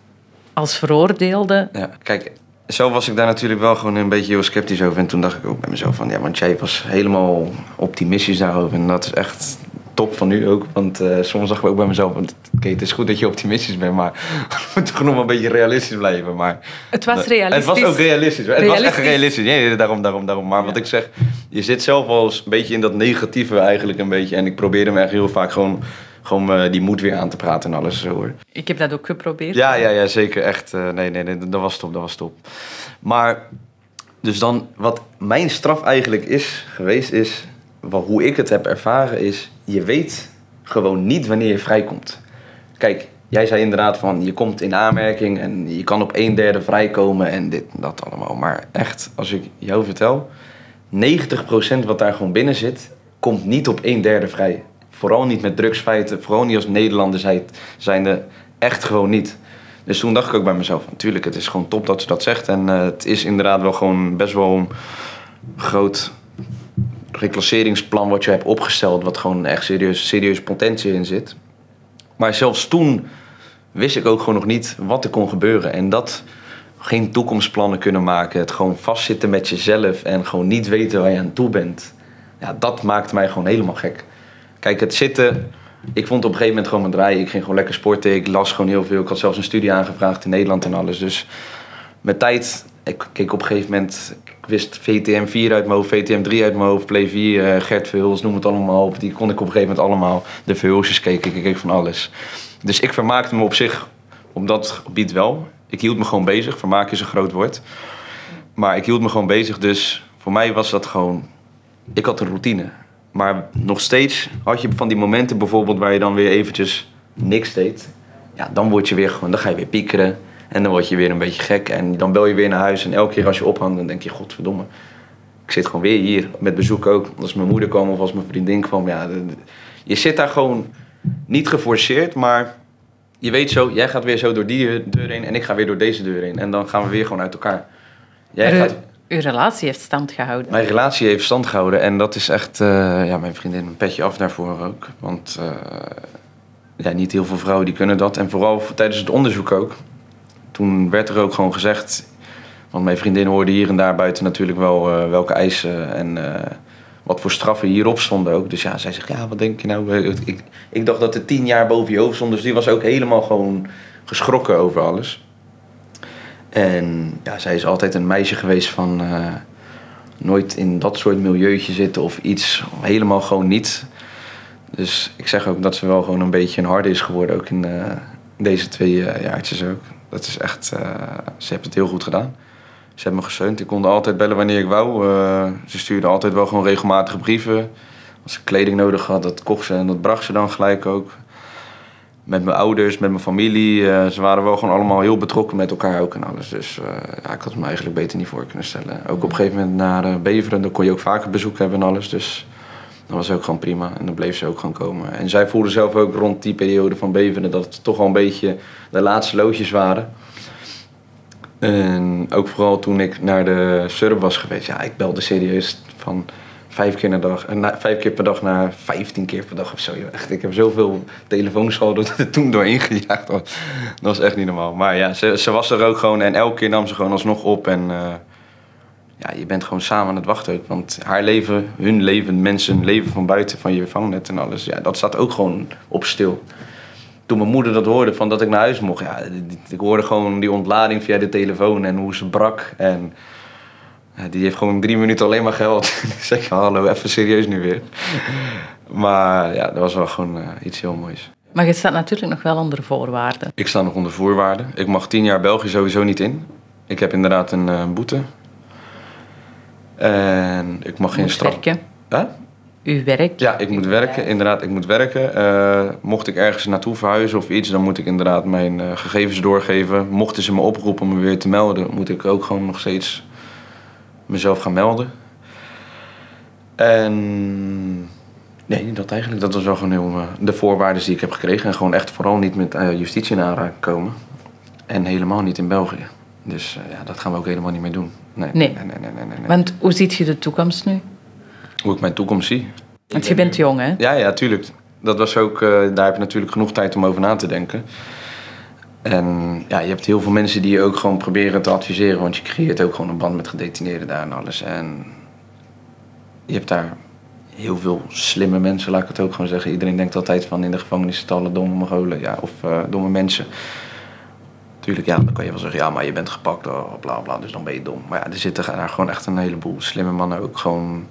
als veroordeelde? Ja, kijk, zelf was ik daar natuurlijk wel gewoon een beetje heel sceptisch over. En toen dacht ik ook bij mezelf van, ja, want jij was helemaal optimistisch daarover. En dat is echt top van u ook. Want eh, soms dacht ik ook bij mezelf, want, het is goed dat je optimistisch bent, maar we moeten toch nog wel een beetje realistisch blijven. Maar Het was het realistisch. was ook realistisch. Het was echt Realistisch. nee, daarom, daarom, daarom. Maar wat ik zeg, je zit zelf wel eens een beetje in dat negatieve eigenlijk een beetje. En ik probeerde me echt heel vaak gewoon, gewoon eh, die moed weer aan te praten en alles zo hoor. Ik heb dat ook geprobeerd. Ja, ja, ja, zeker. Echt. eh, nee, nee, nee, dat was top, dat was top. Maar, dus dan, wat mijn straf eigenlijk is geweest, is, wat, hoe ik het heb ervaren, is, je weet gewoon niet wanneer je vrijkomt. Kijk, jij zei inderdaad van, je komt in aanmerking en je kan op een derde vrijkomen en dit en dat allemaal. Maar echt, als ik jou vertel, 90% wat daar gewoon binnen zit, komt niet op een derde vrij. Vooral niet met drugsfeiten, vooral niet als Nederlander zijn, zijnde, echt gewoon niet. Dus toen dacht ik ook bij mezelf, natuurlijk, het is gewoon top dat ze dat zegt. En eh, het is inderdaad wel gewoon best wel een groot reclasseringsplan wat je hebt opgesteld, wat gewoon echt serieus, serieus potentie in zit. Maar zelfs toen wist ik ook gewoon nog niet wat er kon gebeuren. En dat geen toekomstplannen kunnen maken, het gewoon vastzitten met jezelf en gewoon niet weten waar je aan toe bent. Ja, dat maakte mij gewoon helemaal gek. Kijk, het zitten. Ik vond op een gegeven moment gewoon mijn draai. Ik ging gewoon lekker sporten. Ik las gewoon heel veel. Ik had zelfs een studie aangevraagd in Nederland en alles. Dus met tijd. Ik keek op een gegeven moment. Ik wist VTM 4 uit mijn hoofd, VTM 3 uit mijn hoofd, Play 4, eh, Gert Verhulst, noem het allemaal op. Die kon ik op een gegeven moment allemaal. De Verhulstjes keek ik, ik keek van alles. Dus ik vermaakte me op zich op dat gebied wel. Ik hield me gewoon bezig. Vermaak is een groot woord. Maar ik hield me gewoon bezig. Dus voor mij was dat gewoon. Ik had een routine. Maar nog steeds had je van die momenten bijvoorbeeld waar je dan weer eventjes niks deed. Ja, dan word je weer gewoon, dan ga je weer piekeren. En dan word je weer een beetje gek. En dan bel je weer naar huis. En elke keer als je ophangt, dan denk je, godverdomme. Ik zit gewoon weer hier, met bezoek ook. Als mijn moeder kwam of als mijn vriendin kwam. Ja, je zit daar gewoon niet geforceerd, maar je weet zo, jij gaat weer zo door die deur heen en ik ga weer door deze deur heen. En dan gaan we weer gewoon uit elkaar. Jij gaat, uw, relatie heeft stand gehouden. mijn relatie heeft stand gehouden en dat is echt, eh, ja, mijn vriendin een petje af daarvoor ook. Want eh, ja, niet heel veel vrouwen die kunnen dat. En vooral voor- tijdens het onderzoek ook. Toen werd er ook gewoon gezegd, want mijn vriendin hoorde hier en daar buiten natuurlijk wel eh, welke eisen en eh, wat voor straffen hierop stonden ook. Dus ja, zij zegt, ja, wat denk je nou? Ik, ik dacht dat er tien jaar boven je hoofd stond, dus die was ook helemaal gewoon geschrokken over alles. En ja, zij is altijd een meisje geweest van eh, nooit in dat soort milieuutje zitten of iets. Helemaal gewoon niet. Dus ik zeg ook dat ze wel gewoon een beetje een harde is geworden, ook in deze twee jaartjes ook. Dat is echt, ze heeft het heel goed gedaan. Ze hebben me gesteund. Ik kon altijd bellen wanneer ik wou. ze stuurde altijd wel gewoon regelmatige brieven. Als ze kleding nodig had, dat kocht ze en dat bracht ze dan gelijk ook met mijn ouders, met mijn familie. Uh, ze waren wel gewoon allemaal heel betrokken met elkaar ook en alles. Dus ja, ik had het me eigenlijk beter niet voor kunnen stellen. Ook op een gegeven moment naar Beveren, daar kon je ook vaker bezoek hebben en alles. Dus dat was ook gewoon prima. En dan bleef ze ook gewoon komen. En zij voelde zelf ook rond die periode van Beveren dat het toch wel een beetje de laatste loodjes waren. En ook vooral toen ik naar de SURB was geweest. Ja, ik belde serieus van vijf keer, per dag, na, vijf keer per dag naar vijftien keer per dag of zo. Echt, ik heb zoveel telefoons gehad dat het toen doorheen gejaagd was. Dat was echt niet normaal. Maar ja, ze, ze was er ook gewoon en elke keer nam ze gewoon alsnog op. En uh, ja, je bent gewoon samen aan het wachten. Want haar leven, hun leven, mensen leven van buiten, van je vangnet en alles. Ja, dat staat ook gewoon op stil. Toen mijn moeder dat hoorde, van dat ik naar huis mocht. Ja, ik hoorde gewoon die ontlading via de telefoon en hoe ze brak. En ja, die heeft gewoon drie minuten alleen maar geld. ik zeg, hallo, even serieus nu weer. maar ja, dat was wel gewoon uh, iets heel moois. Maar je staat natuurlijk nog wel onder voorwaarden. Ik sta nog onder voorwaarden. Ik mag tien jaar België sowieso niet in. Ik heb inderdaad een uh, boete. En ik mag geen straf... werken. Huh? U werkt? Ja, ik moet werken. Inderdaad, ik moet werken. Uh, mocht ik ergens naartoe verhuizen of iets, dan moet ik inderdaad mijn gegevens doorgeven. Mochten ze me oproepen om me weer te melden, moet ik ook gewoon nog steeds mezelf gaan melden. En nee, dat eigenlijk. Dat was wel gewoon heel, uh, de voorwaarden die ik heb gekregen. En gewoon echt vooral niet met justitie in aanraking komen. En helemaal niet in België. Dus uh, ja, dat gaan we ook helemaal niet meer doen. Nee. Nee. Nee, nee, nee, nee. Want hoe ziet je de toekomst nu? Hoe ik mijn toekomst zie. Want je bent jong, hè? Ja, ja, tuurlijk. Dat was ook, daar heb je natuurlijk genoeg tijd om over na te denken. En ja, je hebt heel veel mensen die je ook gewoon proberen te adviseren, want je creëert ook gewoon een band met gedetineerden daar en alles. En je hebt daar heel veel slimme mensen, laat ik het ook gewoon zeggen. Iedereen denkt altijd van in de gevangenis alle domme Mongolen, ja, of uh, domme mensen. Tuurlijk, ja, dan kan je wel zeggen, ja, maar je bent gepakt, oh, bla bla, dus dan ben je dom. Maar ja, er zitten daar gewoon echt een heleboel slimme mannen ook gewoon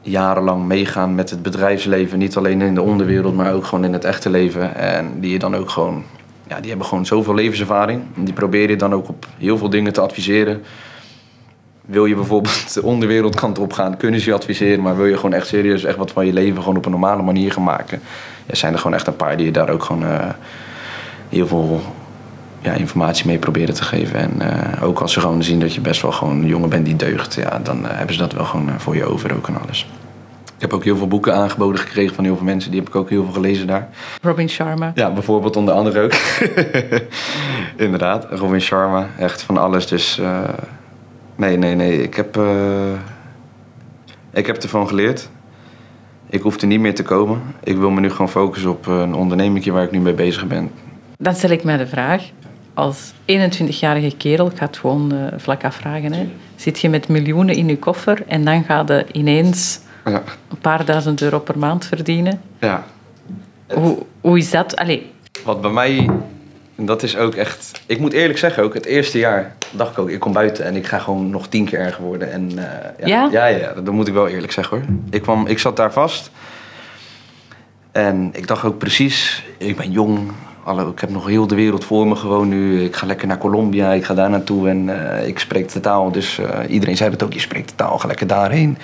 jarenlang meegaan met het bedrijfsleven. Niet alleen in de onderwereld, maar ook gewoon in het echte leven. En die je dan ook gewoon ja, die hebben gewoon zoveel levenservaring. En die probeer je dan ook op heel veel dingen te adviseren. Wil je bijvoorbeeld de onderwereldkant op gaan, kunnen ze je adviseren. Maar wil je gewoon echt serieus echt wat van je leven gewoon op een normale manier gaan maken. Ja, zijn er gewoon echt een paar die je daar ook gewoon uh, heel veel ja, informatie mee proberen te geven. En uh, ook als ze gewoon zien dat je best wel gewoon een jongen bent die deugt. Ja, dan uh, hebben ze dat wel gewoon voor je over ook en alles. Ik heb ook heel veel boeken aangeboden gekregen van heel veel mensen. Die heb ik ook heel veel gelezen daar. Robin Sharma. Ja, bijvoorbeeld onder andere ook. Inderdaad, Robin Sharma. Echt van alles. Dus uh, nee, nee, nee. Ik heb, ik heb ervan geleerd. Ik hoef er niet meer te komen. Ik wil me nu gewoon focussen op een onderneming waar ik nu mee bezig ben. Dan stel ik mij de vraag. Als 21-jarige kerel, ik ga het gewoon uh, vlak afvragen. Hè. Zit je met miljoenen in je koffer en dan ga je ineens ja. een paar duizend euro per maand verdienen. Ja. Hoe, hoe is dat? Allee. Wat bij mij, dat is ook echt... Ik moet eerlijk zeggen ook, het eerste jaar dacht ik ook, ik kom buiten en ik ga gewoon nog tien keer erger worden. En, uh, ja, ja? Ja, ja, dat moet ik wel eerlijk zeggen hoor. Ik, kwam, ik zat daar vast en ik dacht ook precies, ik ben jong, Hallo, ik heb nog heel de wereld voor me gewoon nu. Ik ga lekker naar Colombia, ik ga daar naartoe en uh, ik spreek de taal. Dus uh, iedereen zei het ook, je spreekt de taal, ga lekker daarheen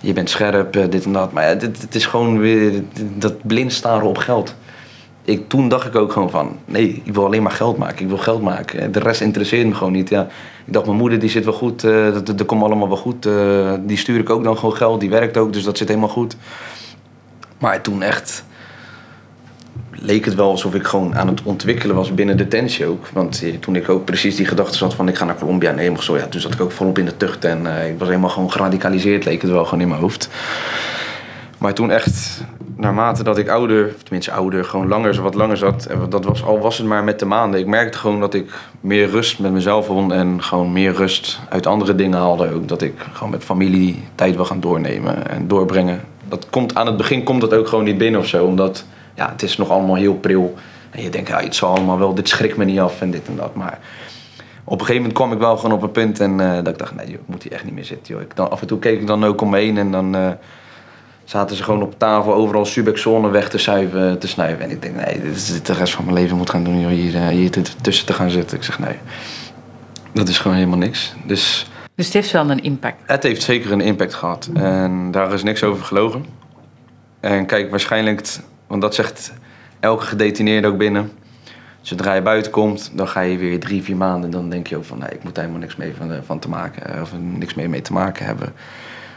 je bent scherp, eh, dit en dat. Maar het is gewoon weer dat blind staren op geld. Ik, toen dacht ik ook gewoon van, nee, ik wil alleen maar geld maken. Ik wil geld maken. De rest interesseert me gewoon niet. Ja. Ik dacht, mijn moeder die zit wel goed, uh, dat, dat, komt allemaal wel goed. Die stuur ik ook dan gewoon geld, die werkt ook, dus dat zit helemaal goed. Maar toen echt leek het wel alsof ik gewoon aan het ontwikkelen was binnen detentie ook. Want toen ik ook precies die gedachte had van ik ga naar Colombia en helemaal zo, ja, toen zat ik ook volop in de tucht en uh, ik was helemaal gewoon geradicaliseerd, leek het wel gewoon in mijn hoofd. Maar toen echt, naarmate dat ik ouder, of tenminste ouder, gewoon langer, wat langer zat, dat was, al was het maar met de maanden. Ik merkte gewoon dat ik meer rust met mezelf vond en gewoon meer rust uit andere dingen haalde. Ook dat ik gewoon met familie tijd wil gaan doornemen en doorbrengen. Dat komt, aan het begin komt dat ook gewoon niet binnen of zo, omdat ja, het is nog allemaal heel pril. En je denkt, ja, het zal allemaal wel, dit schrikt me niet af en dit en dat. Maar op een gegeven moment kwam ik wel gewoon op een punt en eh, dat ik dacht, nee, joh, ik moet hier echt niet meer zitten. Joh. Ik dan, af en toe keek ik dan ook om me heen en dan eh, zaten ze gewoon op tafel overal Subexone weg te, zuiven, te snuiven. En ik denk, nee, dit is dit de rest van mijn leven moet gaan doen, joh, hier, eh, hier tussen te gaan zitten. Ik zeg, nee, dat is gewoon helemaal niks. Dus, dus het heeft wel een impact? Het heeft zeker een impact gehad en daar is niks over gelogen. En kijk, waarschijnlijk, want dat zegt elke gedetineerde ook binnen Zodra je buiten komt, dan ga je weer drie, vier maanden. Dan denk je ook van, nee, ik moet daar helemaal niks mee van, van te maken. Eh, of niks mee, mee te maken hebben.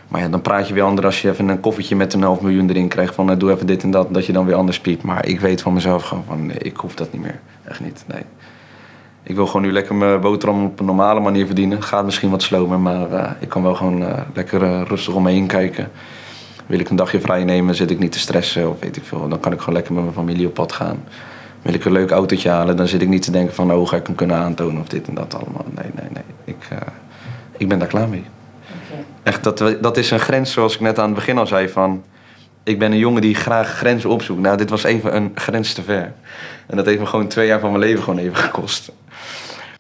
Maar ja, dan praat je weer anders als je even een koffietje met een half miljoen erin krijgt. Van, eh, doe even dit en dat. Dat je dan weer anders piept. Maar ik weet van mezelf gewoon van, nee, ik hoef dat niet meer. Echt niet, nee. Ik wil gewoon nu lekker mijn boterham op een normale manier verdienen. Gaat misschien wat slomer, maar ik kan wel gewoon lekker rustig om me heen kijken. Wil ik een dagje vrij nemen, zit ik niet te stressen of weet ik veel. Dan kan ik gewoon lekker met mijn familie op pad gaan wil ik een leuk autootje halen, dan zit ik niet te denken van, oh, ga ik hem kunnen aantonen of dit en dat allemaal. Nee, nee, nee. Ik, uh, ik ben daar klaar mee. Okay. Echt, dat, dat is een grens zoals ik net aan het begin al zei van, ik ben een jongen die graag grenzen opzoekt. Nou, dit was even een grens te ver. En dat heeft me gewoon twee jaar van mijn leven gewoon even gekost.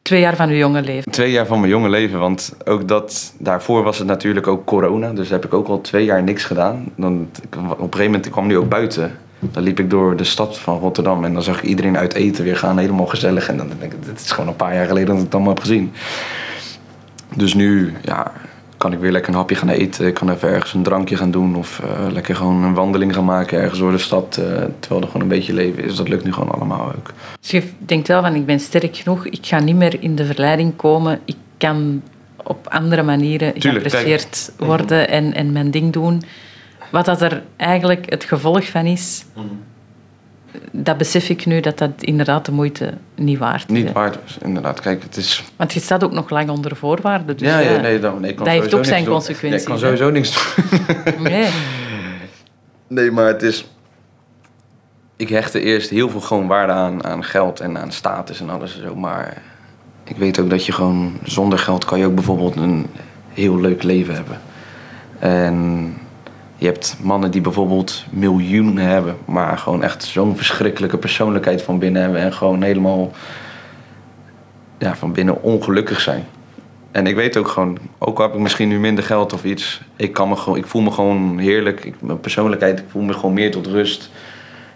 Twee jaar van uw jonge leven? Twee jaar van mijn jonge leven, want ook dat, daarvoor was het natuurlijk ook corona. Dus heb ik ook al twee jaar niks gedaan. Dan, op een gegeven moment kwam nu ook buiten. Dan liep ik door de stad van Rotterdam en dan zag ik iedereen uit eten weer gaan, helemaal gezellig. En dan denk ik, dit is gewoon een paar jaar geleden dat ik het allemaal heb gezien. Dus nu, ja, kan ik weer lekker een hapje gaan eten. Ik kan even ergens een drankje gaan doen of uh, lekker gewoon een wandeling gaan maken ergens door de stad. Uh, terwijl er gewoon een beetje leven is. Dat lukt nu gewoon allemaal ook. Dus je denkt wel van, ik ben sterk genoeg. Ik ga niet meer in de verleiding komen. Ik kan op andere manieren geapprecieerd worden en, en mijn ding doen. Wat dat er eigenlijk het gevolg van is, mm dat besef ik nu dat dat inderdaad de moeite niet waard is. Niet waard is, inderdaad. Kijk, het is... Want je staat ook nog lang onder voorwaarden. Dus ja, ja, nee, dan, nee, dat heeft ook zijn consequenties. Nee, ik kan sowieso niks doen. nee. Nee, maar het is... Ik hechtte eerst heel veel gewoon waarde aan, aan geld en aan status en alles en zo. Maar ik weet ook dat je gewoon zonder geld kan je ook bijvoorbeeld een heel leuk leven hebben. En je hebt mannen die bijvoorbeeld miljoenen hebben, maar gewoon echt zo'n verschrikkelijke persoonlijkheid van binnen hebben en gewoon helemaal ja, van binnen ongelukkig zijn. En ik weet ook gewoon, ook al heb ik misschien nu minder geld of iets, ik, kan me gewoon, ik voel me gewoon heerlijk. Ik, mijn persoonlijkheid, ik voel me gewoon meer tot rust.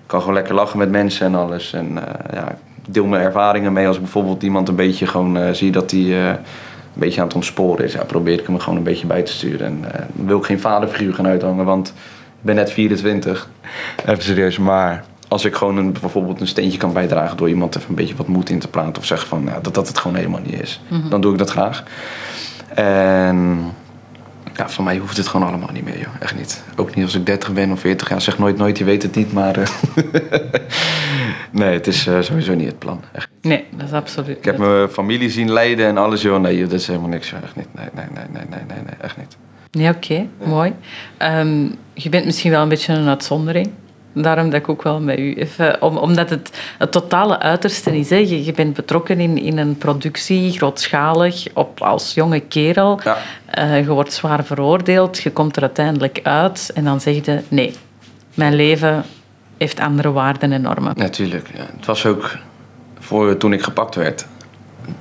Ik kan gewoon lekker lachen met mensen en alles. En uh, ja, ik deel mijn ervaringen mee als bijvoorbeeld iemand een beetje gewoon uh, zie dat hij uh, een beetje aan het ontsporen is, ja, probeer ik hem gewoon een beetje bij te sturen. En uh, wil ik geen vaderfiguur gaan uithangen, want ik ben net 24. Even serieus, maar als ik gewoon een, bijvoorbeeld een steentje kan bijdragen door iemand even een beetje wat moed in te plaatsen of zeggen van nou, dat dat het gewoon helemaal niet is, mhm. dan doe ik dat graag. En ja, voor mij hoeft het gewoon allemaal niet meer, joh. Echt niet. Ook niet als ik 30 ben of 40 jaar. Zeg nooit nooit, je weet het niet, maar... Uh, nee, het is uh, sowieso niet het plan. Echt. Nee, dat is absoluut... Ik heb mijn familie zien lijden en alles, joh. Nee, dat is helemaal niks, Echt niet. Nee, nee, nee, nee, nee, nee, nee echt niet. Nee, oké. Okay. Mooi. Um, je bent misschien wel een beetje een uitzondering. Daarom dat ik ook wel met u even... Om, omdat het het totale uiterste is. Hè. Je, je bent betrokken in, in een productie, grootschalig, op, als jonge kerel. Ja. Uh, je wordt zwaar veroordeeld, je komt er uiteindelijk uit en dan zeg je... Nee, mijn leven heeft andere waarden en normen. Natuurlijk. Ja. Het was ook voor toen ik gepakt werd.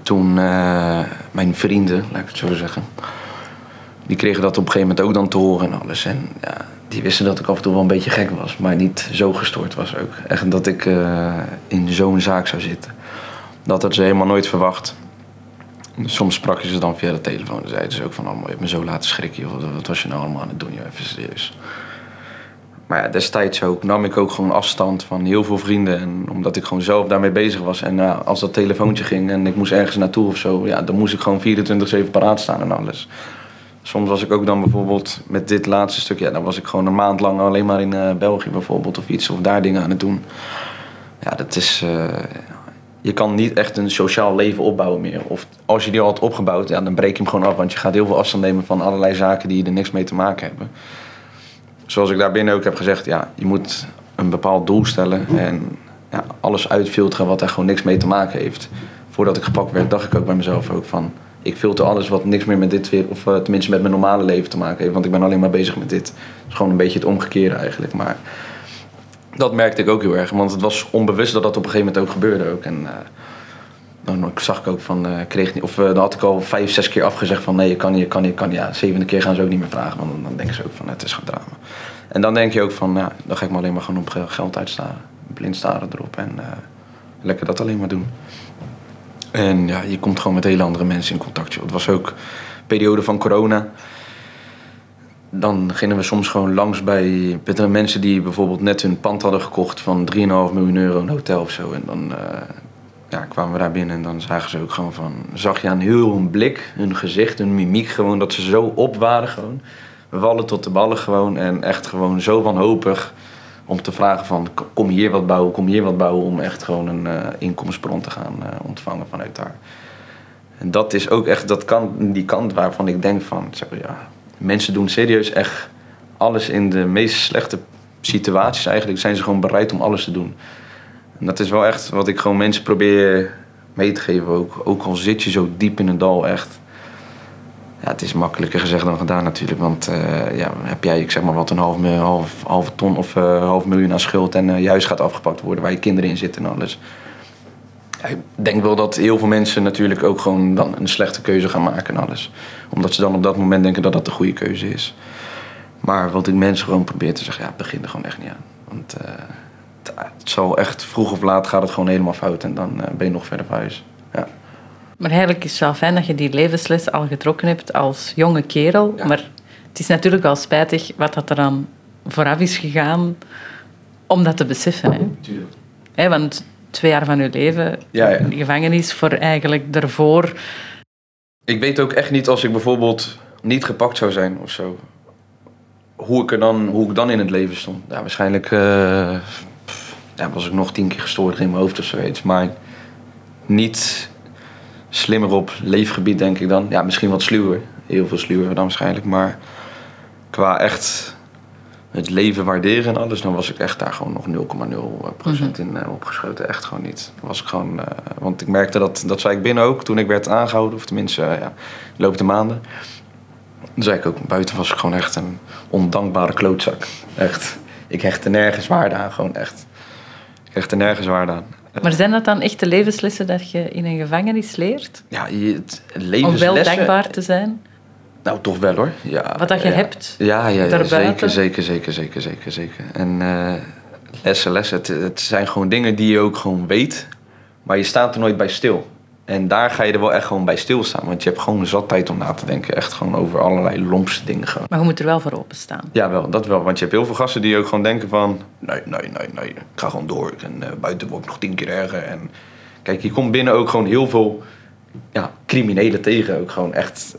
Toen uh, mijn vrienden, laat ik het zo zeggen... Die kregen dat op een gegeven moment ook dan te horen en alles. En ja, die wisten dat ik af en toe wel een beetje gek was, maar niet zo gestoord was ook. Echt dat ik uh, in zo'n zaak zou zitten. Dat had ze helemaal nooit verwacht. Soms sprak je ze dan via de telefoon. Dan zeiden ze ook van, oh, je hebt me zo laten schrikken. Joh. Wat was je nou allemaal aan het doen? Joh? Even serieus. Maar ja, destijds ook, nam ik ook gewoon afstand van heel veel vrienden. En omdat ik gewoon zelf daarmee bezig was. En uh, als dat telefoontje ging en ik moest ergens naartoe of zo... Ja, dan moest ik gewoon 24-7 paraat staan en alles. Soms was ik ook dan bijvoorbeeld met dit laatste stuk, ja, dan was ik gewoon een maand lang alleen maar in uh, België bijvoorbeeld of iets, of daar dingen aan het doen. Ja, dat is. Uh, je kan niet echt een sociaal leven opbouwen meer. Of als je die al had opgebouwd, ja, dan breek je hem gewoon af, want je gaat heel veel afstand nemen van allerlei zaken die er niks mee te maken hebben. Zoals ik daar binnen ook heb gezegd, ja, je moet een bepaald doel stellen en ja, alles uitfilteren wat er gewoon niks mee te maken heeft. Voordat ik gepakt werd, dacht ik ook bij mezelf ook van ik filter alles wat niks meer met dit weer, of uh, tenminste met mijn normale leven te maken heeft. Want ik ben alleen maar bezig met dit. Het is gewoon een beetje het omgekeerde eigenlijk. Maar dat merkte ik ook heel erg. Want het was onbewust dat dat op een gegeven moment ook gebeurde ook. En uh, dan zag ik ook van, uh, kreeg niet, of dan had ik al vijf, zes keer afgezegd van nee, je kan je kan niet, je kan niet. Ja, zevende keer gaan ze ook niet meer vragen, want dan denken ze ook van het is gewoon drama. En dan denk je ook van, ja, dan ga ik me alleen maar gewoon op geld uitstaren. Blind staren erop en lekker dat alleen maar doen. En ja, je komt gewoon met hele andere mensen in contact. Het was ook periode van corona. Dan gingen we soms gewoon langs bij mensen die bijvoorbeeld net hun pand hadden gekocht van 3,5 miljoen euro een hotel of zo. En dan ja, kwamen we daar binnen en dan zagen ze ook gewoon van... Zag je aan heel hun blik, hun gezicht, hun mimiek gewoon... dat ze zo op waren gewoon. Wallen tot de ballen gewoon. En echt gewoon zo wanhopig om te vragen van... Kom hier wat bouwen, kom hier wat bouwen... om echt gewoon een uh, inkomensbron te gaan uh, ontvangen vanuit daar. En dat is ook echt dat die kant waarvan ik denk van... Zeg, ja, mensen doen serieus echt alles in de meest slechte situaties eigenlijk... zijn ze gewoon bereid om alles te doen... En dat is wel echt wat ik gewoon mensen probeer mee te geven ook. Ook al zit je zo diep in een dal, echt. Het is makkelijker gezegd dan gedaan natuurlijk. Want uh, ja, heb jij, zeg maar wat, een half, half, halve ton of uh, half miljoen aan schuld... en je huis gaat afgepakt worden waar je kinderen in zitten en alles. Ik denk wel dat heel veel mensen natuurlijk ook gewoon dan een slechte keuze gaan maken en alles. Omdat ze dan op dat moment denken dat dat de goede keuze is. Maar wat ik mensen gewoon probeer te zeggen, ja, begin er gewoon echt niet aan. Want het zal echt vroeg of laat gaat het gewoon helemaal fout en dan eh, ben je nog verder van huis. Ja. Maar eigenlijk is het wel fijn dat je die levensles al getrokken hebt als jonge kerel. Maar het is natuurlijk wel spijtig wat dat er dan vooraf is gegaan om dat te beseffen. Hè? Hè, want twee jaar van je leven ja, ja. in de gevangenis voor eigenlijk daarvoor. Ik weet ook echt niet als ik bijvoorbeeld niet gepakt zou zijn of zo. Hoe ik, er dan, hoe ik dan in het leven stond. Ja, waarschijnlijk uh, ja, was ik nog tien keer gestoord in mijn hoofd of zoiets. Maar niet slimmer op leefgebied, denk ik dan. Ja, misschien wat sluwer. Heel veel sluwer dan waarschijnlijk. Maar qua echt het leven waarderen en alles, dan was ik echt daar gewoon nog 0,0% procent in uh, opgeschoten. Echt gewoon niet. Was ik gewoon, uh, want ik merkte dat, dat zei ik binnen ook toen ik werd aangehouden, of tenminste, uh, ja, de loop de maanden. Dan zei ik ook, buiten was ik gewoon echt een ondankbare klootzak. Echt. Ik hechtte nergens waarde aan, gewoon echt echt er nergens waarde aan. Maar zijn dat dan echt de levenslessen dat je in een gevangenis leert? Ja, het levenslessen... Om wel dankbaar te zijn? Nou, toch wel hoor. Ja, Wat dat je hebt Ja, ja, ja zeker, zeker, zeker, zeker, zeker, zeker. En uh, lessen, lessen, het, het, zijn gewoon dingen die je ook gewoon weet, maar je staat er nooit bij stil. En daar ga je er wel echt gewoon bij stilstaan. Want je hebt gewoon zat tijd om na te denken. Echt gewoon over allerlei lompse dingen. Gewoon. Maar je moet er wel voor openstaan. Ja, wel, dat wel. Want je hebt heel veel gasten die ook gewoon denken van... Nee, nee, nee, nee. Ik ga gewoon door. En uh, buiten word ik nog tien keer erger. En kijk, je komt binnen ook gewoon heel veel ja, criminelen tegen. Ook gewoon echt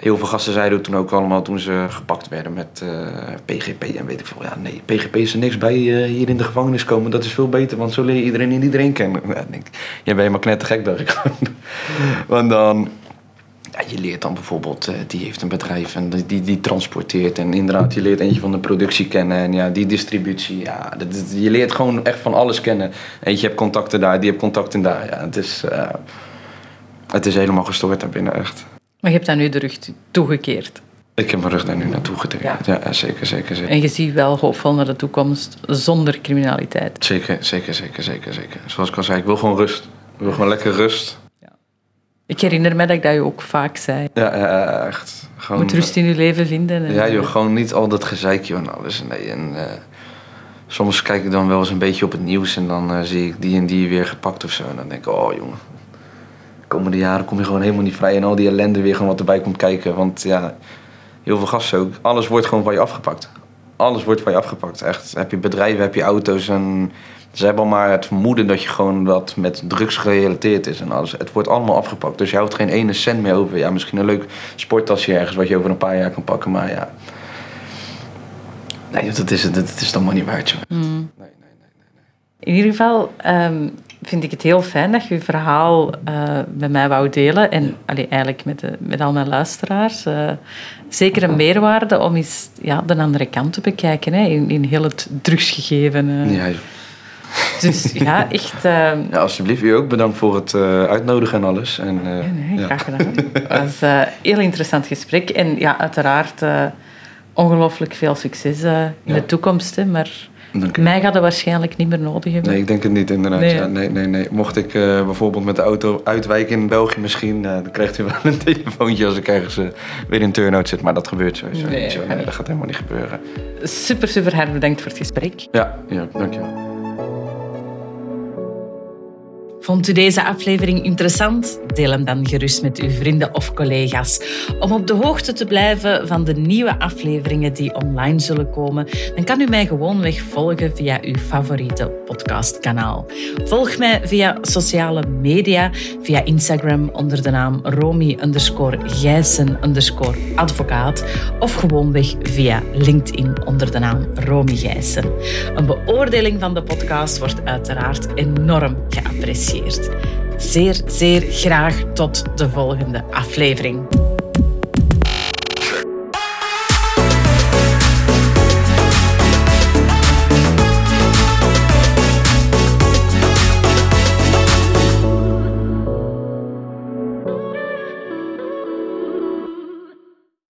heel veel gasten zeiden toen ook allemaal toen ze gepakt werden met uh, eh, PGP en weet ik veel. Ja, nee, PGP is er niks bij uh, hier in de gevangenis komen. Dat is veel beter, want zo leer je iedereen en iedereen kennen. Ja, denk, jij bent maar knettergek, dacht ik. want dan, ja, je leert dan bijvoorbeeld, uh, die heeft een bedrijf en die, die, die, transporteert. En inderdaad, je leert eentje van de productie kennen en ja, die distributie. Ja, dat, je leert gewoon echt van alles kennen. Eentje hebt contacten daar, die hebt contacten daar. Ja, het is, het is helemaal gestoord daar binnen, echt. Maar je hebt daar nu de rug toegekeerd. Ik heb mijn rug daar nu naartoe gekeerd. Ja. ja, zeker, zeker, zeker. En je ziet wel hoopvol naar de toekomst zonder criminaliteit. Zeker, zeker, zeker, zeker, zeker. Zoals ik al zei, ik wil gewoon rust. Ik wil gewoon lekker rust. Ja. Ik herinner me dat ik dat je ook vaak zei. Ja, echt. Gewoon, moet rust in je leven vinden. En, ja, joh, gewoon niet al dat gezeikje en alles. Nee, en, uh, soms kijk ik dan wel eens een beetje op het nieuws en dan uh, zie ik die en die weer gepakt of zo. En dan denk ik, oh jongen, komende jaren kom je gewoon helemaal niet vrij en al die ellende weer gewoon wat erbij komt kijken. Want ja, heel veel gasten ook. Alles wordt gewoon van je afgepakt. Alles wordt van je afgepakt. Echt. Heb je bedrijven, heb je auto's en ze hebben al maar het vermoeden dat je gewoon wat met drugs gerelateerd is en alles. Het wordt allemaal afgepakt. Dus je houdt geen ene cent meer over. Ja, misschien een leuk sporttasje ergens wat je over een paar jaar kan pakken, maar ja. Nee, dat is, dat is dan maar niet waard, joh. Mm. Nee, nee, nee, nee, In ieder geval, um, vind ik het heel fijn dat je je verhaal uh, met mij wou delen. En allee, eigenlijk met, de, met al mijn luisteraars. Uh, zeker een meerwaarde om eens ja, de andere kant te bekijken. Hè, in, in heel het drugsgegeven. Uh. Ja, dus ja, echt... ja, alsjeblieft. U ook bedankt voor het uitnodigen en alles. En, ja, graag gedaan. Het was een heel interessant gesprek. En ja, uiteraard ongelooflijk veel succes in de toekomst. Hè, maar Mij gaat dat waarschijnlijk niet meer nodig hebben. Nee, ik denk het niet inderdaad. Nee. Ja, nee, nee, nee. Mocht ik eh, bijvoorbeeld met de auto uitwijken in België misschien, eh, dan krijgt u wel een telefoontje als ik ergens eh, weer in turnout zit. Maar dat gebeurt sowieso Nee. niet zo. Nee, dat gaat helemaal niet gebeuren. Super, super hard bedankt voor het gesprek. Ja, ja dankjewel. Vond u deze aflevering interessant? Deel hem dan gerust met uw vrienden of collega's. Om op de hoogte te blijven van de nieuwe afleveringen die online zullen komen, dan kan u mij gewoonweg volgen via uw favoriete podcastkanaal. Volg mij via sociale media, via Instagram onder de naam Romy Gijssen advocaat of gewoonweg via LinkedIn onder de naam Romy Gijssen. Een beoordeling van de podcast wordt uiteraard enorm geapprecieerd. Zeer, zeer graag tot de volgende aflevering.